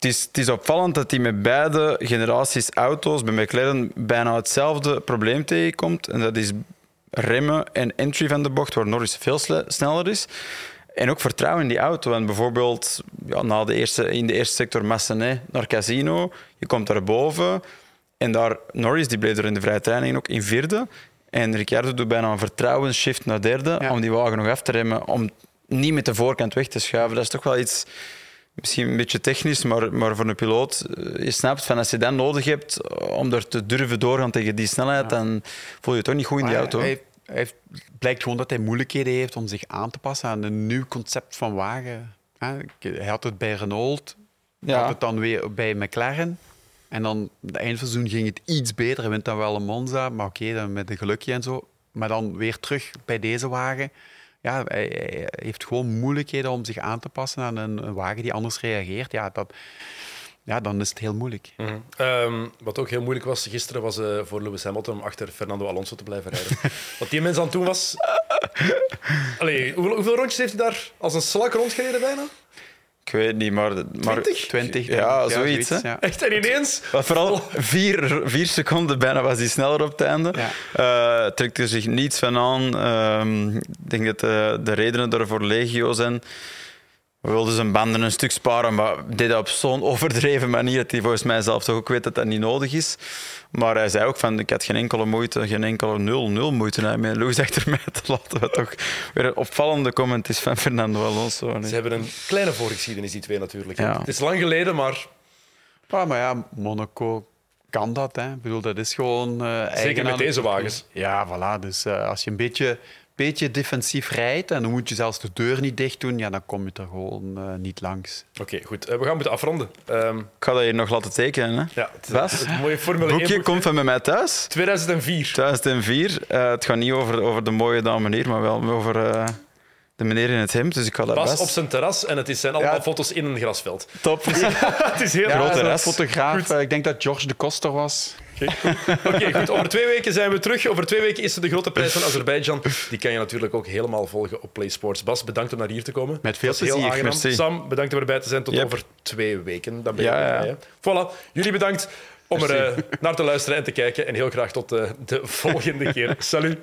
het, is, het is opvallend dat hij met beide generaties auto's bij McLaren bijna hetzelfde probleem tegenkomt. En dat is remmen en entry van de bocht, waar Norris veel sneller is. En ook vertrouwen in die auto. En bijvoorbeeld ja, na de eerste, in de eerste sector Massenet naar Casino, je komt daarboven. En daar, Norris die bleef er in de vrije training ook in vierde. En Ricciardo doet bijna een vertrouwensshift naar derde Ja. om die wagen nog af te remmen, om niet met de voorkant weg te schuiven. Dat is toch wel iets, misschien een beetje technisch, maar, maar voor een piloot, eh, je snapt van als je dat nodig hebt om er te durven doorgaan tegen die snelheid, dan voel je je toch niet goed in die auto. Hij, heeft- hij heeft- het blijkt gewoon dat hij moeilijkheden heeft om zich aan te passen aan een nieuw concept van wagen. Hij had het bij Renault, Ja. had het dan weer bij McLaren. En dan het eindseizoen ging het iets beter. Hij wint dan wel een Monza, maar oké, dan met een gelukje en zo. Maar dan weer terug bij deze wagen. Ja, hij, heeft gewoon moeilijkheden om zich aan te passen aan een, een wagen die anders reageert. Ja, dat, ja, dan is het heel moeilijk. Ehm, wat ook heel moeilijk was gisteren, was eh, voor Lewis Hamilton om achter Fernando Alonso te blijven rijden. (laughs) wat die mens aan het doen was. Allee, hoeveel, hoeveel rondjes heeft hij daar als een slak rondgereden bijna? Ik weet niet, maar... maar 20? 20, Ja, zoiets, hè. ja. Echt, en ineens. Maar vooral vier, vier seconden bijna was hij sneller op het einde. Ja. Eh, trekt er zich niets van aan. Ehm, ik denk dat de, de redenen daarvoor legio zijn. We wilden zijn banden een stuk sparen, maar deed dat op zo'n overdreven manier dat hij volgens mij zelf toch ook weet dat dat niet nodig is. Maar hij zei ook van, ik had geen enkele moeite, geen enkele nul, nul moeite om Lewis achter mij te laten. Wat toch weer een opvallende comment is van Fernando Alonso. Nee. Ze hebben een kleine voorgeschiedenis, die twee natuurlijk. Ja. Het is lang geleden, maar Ah, maar ja, Monaco kan dat. Hè. Ik bedoel, dat is gewoon... eh, zeker met deze wagens. Ja, voilà. Dus eh, als je een beetje, beetje defensief rijdt en dan moet je zelfs de deur niet dicht doen, ja, dan kom je er gewoon eh, niet langs. Oké, goed. Eh, we gaan moeten afronden. Ehm, Ik ga dat hier nog laten tekenen. Hè. ja, het, Bas? het mooie Formule Het 1 boekje boek. komt van bij mij thuis. 2004. 2004. Eh, het gaat niet over, over de mooie dame hier, maar wel over eh, de meneer in het hemd. Dus ik ga dat Bas best... op zijn terras en het is- zijn allemaal Ja. foto's in een grasveld. Top. (laughs) het is heel Ja, rest. fotograaf. ik denk dat George de Koster was. Oké, goed. Over twee weken zijn we terug. Over twee weken is er de grote prijs van Azerbeidzjan. Die kan je natuurlijk ook helemaal volgen op PlaySports. Bas, bedankt om naar hier te komen. Met veel heel plezier. aangenaam. Merci. Sam, bedankt om erbij te zijn. Tot Yep. over twee weken. Dan ben je Ja, er ja. bij, hè. Voilà. Jullie bedankt om er eh, naar te luisteren en te kijken. En heel graag tot eh, de volgende keer. Salut.